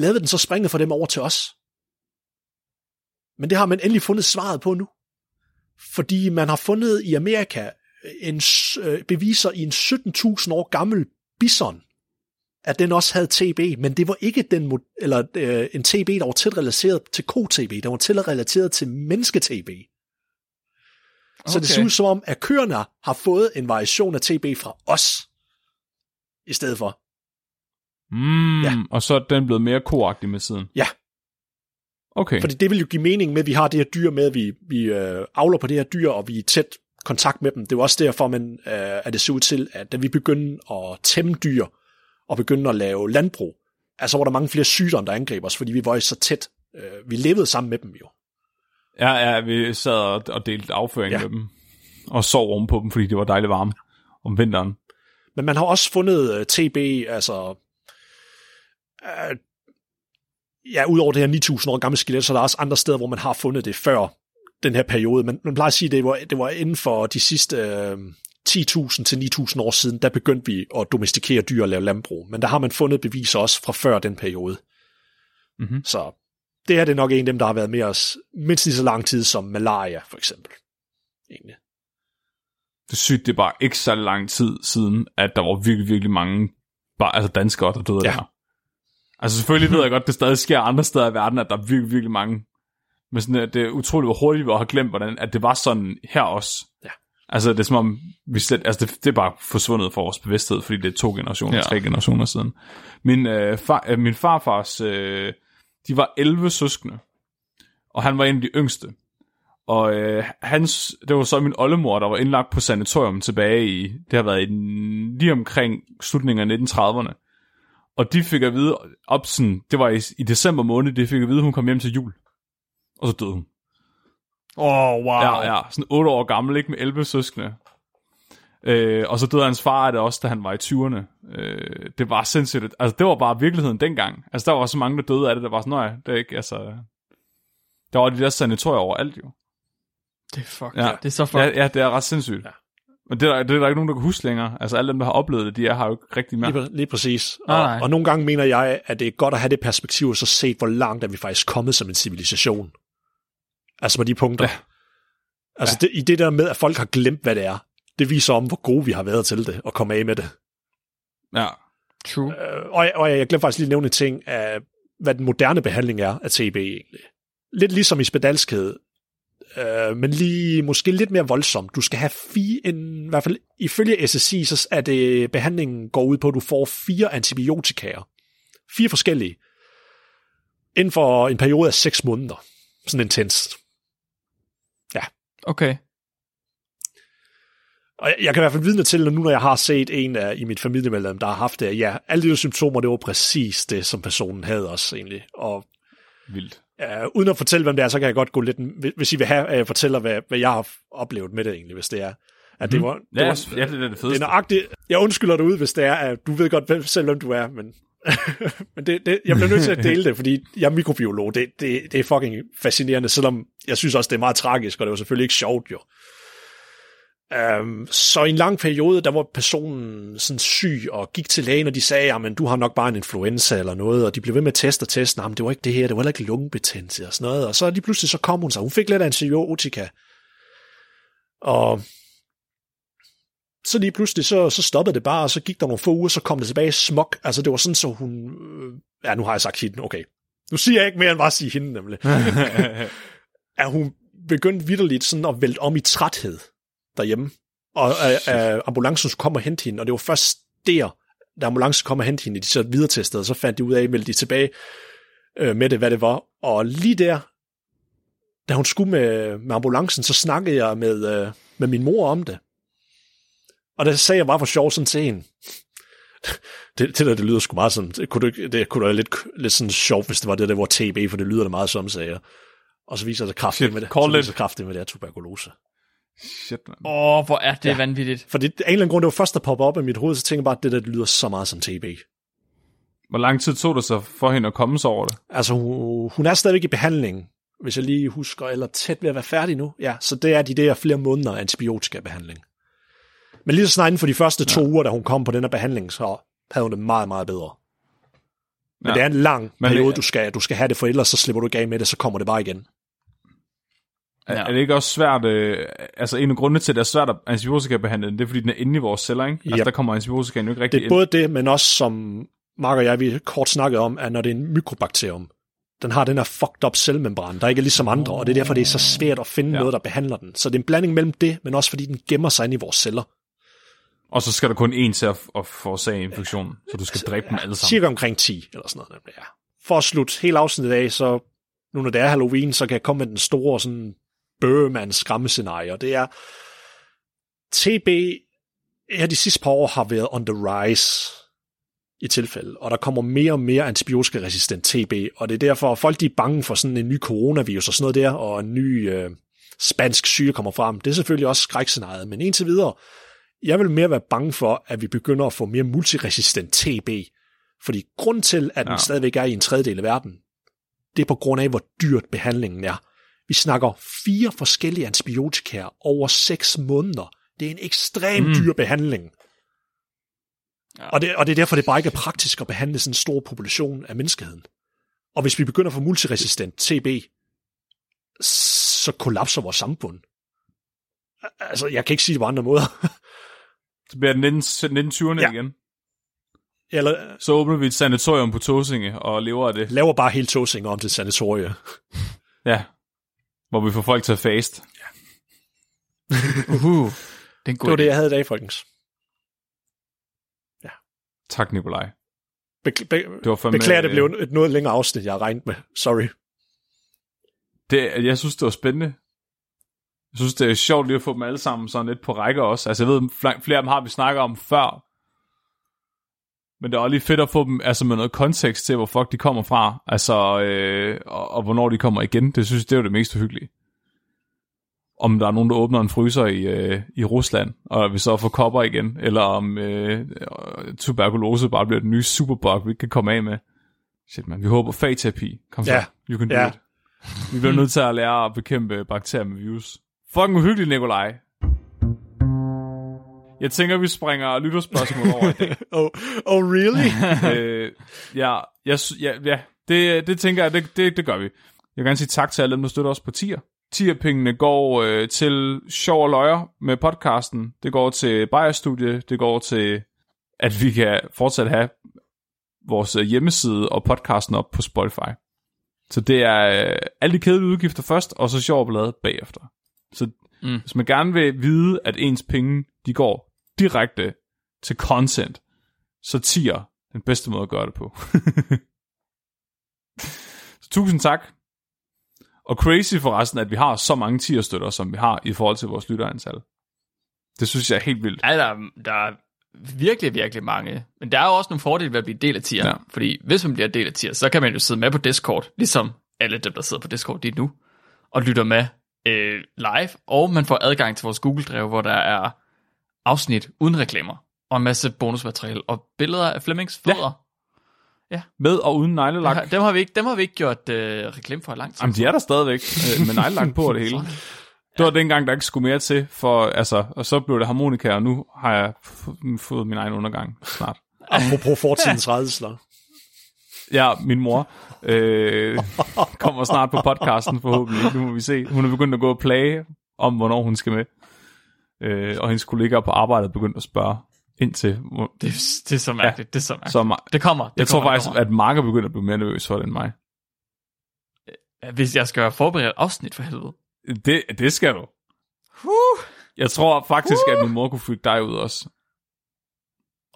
lavede den så springet fra dem over til os. Men det har man endelig fundet svaret på nu. Fordi man har fundet i Amerika en øh, beviser i en 17.000 år gammel bison, at den også havde TB, men det var ikke den eller øh, en TB, der var tæt relateret til ko-TB, der var tæt relateret til menneske-TB. Okay. Så det ser ud som om, at køerne har fået en variation af TB fra os, i stedet for. Mm, Ja. Og så er den blevet mere koagtig med siden. Ja. Okay. Fordi det vil jo give mening med, at vi har det her dyr med, at vi, vi øh, avler på det her dyr, og vi er i tæt kontakt med dem. Det er jo også derfor, man, øh, at det ser ud til, at da vi begyndte at tæmme dyr, og begyndte at lave landbrug, altså var der mange flere sygdomme, der angreb os, fordi vi var så tæt. Øh, vi levede sammen med dem jo. Ja, ja, vi sad og, og delte afføring Ja. med dem. Og sov oven på dem, fordi det var dejligt varmt om vinteren. Men man har også fundet øh, TB, altså... Øh, ja, udover det her 9.000 år gamle skelet, så er der også andre steder, hvor man har fundet det før den her periode. Men man plejer at sige, at det var, det var inden for de sidste øh, 10.000 til 9.000 år siden, der begyndte vi at domestikere dyr og lave landbrug. Men der har man fundet beviser også fra før den periode. Mhm. Så det her det er nok en af dem, der har været med os mindst lige så lang tid som malaria, for eksempel. Egentlig. Det er sygt, det er bare ikke så lang tid siden, at der var virkelig, virkelig mange bare, altså danskere, der døde ja. der. Altså selvfølgelig ved jeg godt, det stadig sker andre steder i verden, at der er virkelig, virkelig mange. Men sådan, at det er utroligt, hvor hurtigt vi har glemt, hvordan at det var sådan her også. Ja. Altså det er som om, vi selv, altså det, det er bare forsvundet fra vores bevidsthed, fordi det er to generationer, ja. tre generationer siden. Min, øh, far, øh, min farfars, øh, de var 11 søskende, og han var en af de yngste. Og øh, hans, det var så min oldemor, der var indlagt på sanatorium tilbage i, det har været i, lige omkring slutningen af 1930'erne. Og de fik at vide, op sådan, det var i, i december måned, de fik at vide, at hun kom hjem til jul. Og så døde hun. Åh, oh, wow. Ja, ja, sådan 8 år gammel, ikke med 11 søskende. Øh, og så døde hans far af det også, da han var i 20'erne. Øh, det var sindssygt. Altså, det var bare virkeligheden dengang. Altså, der var så mange, der døde af det, der var sådan, nej, det er ikke, altså... Der var de der sanatorier overalt, jo. Det er fuck. Ja. Ja. Det er så fuck. Ja, ja, det er ret sindssygt. Ja. Men det er, der- det er der ikke nogen, der kan huske længere. Altså, alle dem, der har oplevet det, de er, har jo ikke rigtig mere. Lige, lige præcis. Og, nej. og nogle gange mener jeg, at det er godt at have det perspektiv, og så set, hvor langt er vi faktisk kommet som en civilisation. Altså med de punkter. Ja. Altså det, i det der med, at folk har glemt, hvad det er, det viser om, hvor gode vi har været til det, og komme af med det. Ja. True. Øh, og, jeg, og jeg glemte faktisk lige at nævne en ting af, hvad den moderne behandling er af TB egentlig. Lidt ligesom i spedalskhed, øh, men lige måske lidt mere voldsomt. Du skal have fire, en, i hvert fald ifølge SSI, så er det behandlingen går ud på, at du får fire antibiotikaer. Fire forskellige. Inden for en periode af seks måneder. Sådan intenst. Okay. Og jeg, jeg kan i hvert fald vidne til, at nu når jeg har set en af, i mit familiemedlem, der har haft det, ja, alle de symptomer, det var præcis det, som personen havde også egentlig. Og Vildt. Uh, uden at fortælle, hvem det er, så kan jeg godt gå lidt... Hvis I vil have, at jeg fortæller, hvad, hvad jeg har oplevet med det egentlig, hvis det er. At det var, det Ja, var, ja, det er det det er fedeste. nøjagtigt. Jeg undskylder dig ud, hvis det er, at du ved godt hvem, selv, hvem du er, men, men det, det, jeg bliver nødt til at dele det, fordi jeg er mikrobiolog. Det, det, det er fucking fascinerende, selvom jeg synes også, det er meget tragisk, og det var selvfølgelig ikke sjovt jo. Um, så i en lang periode, der var personen sådan syg og gik til lægen, og de sagde, jamen du har nok bare en influenza eller noget, og de blev ved med at teste og teste, jamen det var ikke det her, det var heller ikke lungebetændelse og sådan noget, og så lige pludselig så kom hun sig, hun fik lidt antibiotika, og så lige pludselig, så, så stoppede det bare, og så gik der nogle få uger, så kom det tilbage smok, altså det var sådan, så hun, øh, ja nu har jeg sagt hende, okay, nu siger jeg ikke mere end bare at sige hende nemlig, at hun begyndte vidderligt sådan at vælte om i træthed derhjemme. Og øh, ambulancen skulle komme og hente hende, og det var først der, da ambulancen kom og hente hende, de så videre testede, så fandt de ud af, meldte de tilbage øh, med det, hvad det var. Og lige der, da hun skulle med, med ambulancen, så snakkede jeg med, øh, med min mor om det. Og der sagde jeg bare for sjov sådan til hende. Det, det der, det lyder sgu meget sådan, det kunne, du, det kunne da være lidt, lidt sådan sjovt, hvis det var det der, hvor TB, for det lyder det meget som, sagde jeg. Og så viser det kraftigt med det. så viser kraftigt med det er tuberkulose. Shit, man. Åh, oh, hvor er det Ja. ja. vanvittigt. For det, af en eller anden grund, det var først, der poppede op i mit hoved, så tænker jeg bare, at det der det lyder så meget som TB. Hvor lang tid tog det så for hende at komme sig over det? Altså, hun, hun er stadigvæk i behandling, hvis jeg lige husker, eller tæt ved at være færdig nu. Ja, så det er de der flere måneder antibiotikabehandling. Men lige så snart inden for de første to uger, da hun kom på den her behandling, så havde hun det meget, meget bedre. Men Ja. det er en lang Men periode, det- du skal, du skal have det, for ellers så slipper du ikke af med det, så kommer det bare igen. Er, Ja. er det ikke også svært, øh, altså en af grundene til, at det er svært at antibiotika-behandle den, det er, fordi den er inde i vores celler, ikke? Altså, Yep. der kommer antibiotikaen jo ikke rigtig Det er både det, men også som Mark og jeg, vi kort snakket om, at når det er en mikrobakterium, den har den her fucked up cellemembran, der ikke er ligesom andre, og det er derfor, det er så svært at finde Ja. ja. noget, der behandler den. Så det er en blanding mellem det, men også fordi den gemmer sig inde i vores celler. Og så skal der kun én til at, at forårsage infektionen, så du skal dræbe dem alle sammen. Cirka omkring 10, eller sådan noget. nemlig, Ja. For at slutte hele afsnittet af, så nu når det er Halloween, så kan jeg komme med den store sådan skræmmescenarie, og det er TB her de sidste par år har været on the rise i tilfælde, og der kommer mere og mere antibiotikaresistent TB, og det er derfor, at folk de er bange for sådan en ny coronavirus og sådan noget der, og en ny øh, spansk syge kommer frem. Det er selvfølgelig også skrækscenariet, men indtil videre, jeg vil mere være bange for, at vi begynder at få mere multiresistent TB, fordi grund til, at den Ja. stadigvæk er i en tredjedel af verden, det er på grund af, hvor dyrt behandlingen er. Vi snakker fire forskellige antibiotika over seks måneder. Det er en ekstremt Mm. dyr behandling. Ja. Og, det, og det er derfor, det bare ikke er praktisk at behandle sådan en stor population af menneskeheden. Og hvis vi begynder at få multiresistent TB, så kollapser vores samfund. Altså, jeg kan ikke sige det på andre måder. Så bliver 19, 1920'erne Ja. igen. Eller Så åbner vi et sanatorium på Tåsinge og lever af det. laver bare hele Tåsinge om til sanatorie. Ja. Hvor vi får folk til at fast. Uhu. Det er en god Det var idé. det, jeg havde i dag, folkens. Tak, Nikolaj. Be- be- Det var fandme, beklager, det blev et noget længere afsnit, jeg har regnet med. Sorry. Det, jeg synes, det var spændende. Jeg synes, det er sjovt lige at få dem alle sammen sådan lidt på række også. Altså, jeg ved, fl- flere af dem har vi snakket om før. Men det er også lige fedt at få dem altså med noget kontekst til, hvor fuck de kommer fra. Altså, øh, og, og, hvornår de kommer igen. Det synes jeg, det er jo det mest uhyggelige. Om der er nogen, der åbner en fryser i, øh, i Rusland, og vi så får kopper igen. Eller om øh, tuberkulose bare bliver den nye superbug, vi ikke kan komme af med. Shit, man. Vi håber fagterapi. Kom så. Ja. You can do Ja. it. Vi bliver nødt til at lære at bekæmpe bakterier med virus. Fucking uhyggeligt, Nikolaj. Jeg tænker, vi springer lytterspørgsmål over i dag. Oh, oh really? øh, ja, jeg, ja, ja det, det tænker jeg, det, det, det gør vi. Jeg vil gerne sige tak til alle dem, der støtter os på tier. Tierpengene går øh, til sjov og løjer med podcasten. Det går til Bayer-studie. Det går til, at vi kan fortsat have vores øh, hjemmeside og podcasten op på Spotify. Så det er øh, alle de kedelige udgifter først, og så sjov blade bagefter. Så Mm. hvis man gerne vil vide, at ens penge, de går direkte til content, så tier den bedste måde at gøre det på. så tusind tak. Og crazy forresten, at vi har så mange tierstøtter, som vi har i forhold til vores lytterantal. Det synes jeg er helt vildt. Ja, der, er- der er virkelig, virkelig mange. Men der er jo også nogle fordele ved at blive del af tier. Ja. Fordi hvis man bliver del af tier, så kan man jo sidde med på Discord, ligesom alle dem, der sidder på Discord lige nu, og lytter med øh, live, og man får adgang til vores Google-drev, hvor der er afsnit uden reklamer, og en masse bonusmateriale, og billeder af Flemmings fødder. Med og uden neglelak. Ja. Dem, har vi ikke, dem har vi ikke gjort øh, reklame for i lang tid. Jamen, de er der stadigvæk, øh, med neglelak på og det hele. Det var dengang, der ikke skulle mere til, for, altså, og så blev det harmonika, og nu har jeg fået min egen undergang snart. Apropos fortidens redsler. Ja, min mor øh, kommer snart på podcasten forhåbentlig. Nu må vi se. Hun er begyndt at gå og plage om, hvornår hun skal med. Øh, og hendes kollegaer på arbejdet er begyndt at spørge ind til. hvor- Det, det er så mærkeligt. Ja. Det er så mærkeligt. Så ma- det kommer. Det jeg tror kommer, faktisk, det kommer. at Mark er begyndt at blive mere nervøs for det end mig. at... Hvis jeg skal forberede et afsnit for helvede. Det, det skal du. Uh. Jeg tror faktisk, at min mor kunne freak dig ud også.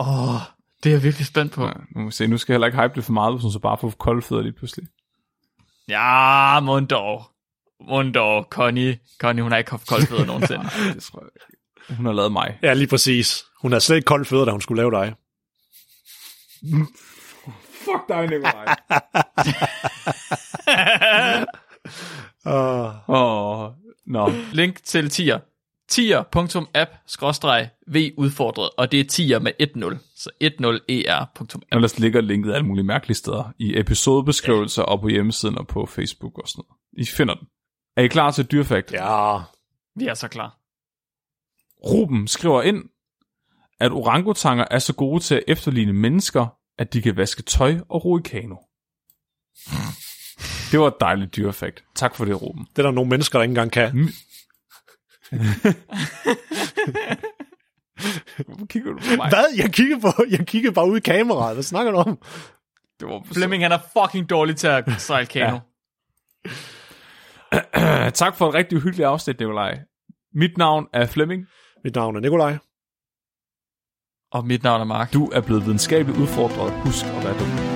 Åh, oh, det er jeg virkelig spændt på. Ja, nu må se. Nu skal jeg heller ikke hype det for meget, hvis hun så bare får kolde fødder lige pludselig. Ja, mund dog. Mund dog. Connie, Connie, hun har ikke haft koldfødder nogensinde. Nej, det tror jeg ikke. Hun har lavet mig. Ja, lige præcis. Hun havde slet ikke kolde fødder, da hun skulle lave dig. Fuck dig, Nikolaj. Åh, oh, nå. Link til tier. tier.app-v udfordret, og det er tier med 1.0. Så E 10er.app. Ellers ligger linket alle mulige mærkelige steder. I episodebeskrivelser og på hjemmesiden og på Facebook og sådan noget. I finder den. Er I klar til et dyrfakt? ja, Vi er så klar. Ruben skriver ind, at orangutanger er så gode til at efterligne mennesker, at de kan vaske tøj og ro i kano. Det var et dejligt dyrefakt. Tak for det, Ruben. det er der nogle mennesker, der ikke engang kan. Hvorfor kigger du på mig? Hvad? Jeg kigger, på, jeg kigger bare ud i kameraet. Hvad snakker du om? Det var Flemming, han er fucking dårlig til at sejle kano. Ja. tak for et rigtig uhyggeligt afsnit, Nikolaj. Mit navn er Flemming. Mit navn er Nikolaj. Og mit navn er Mark. Du er blevet videnskabeligt udfordret. Husk at være dum.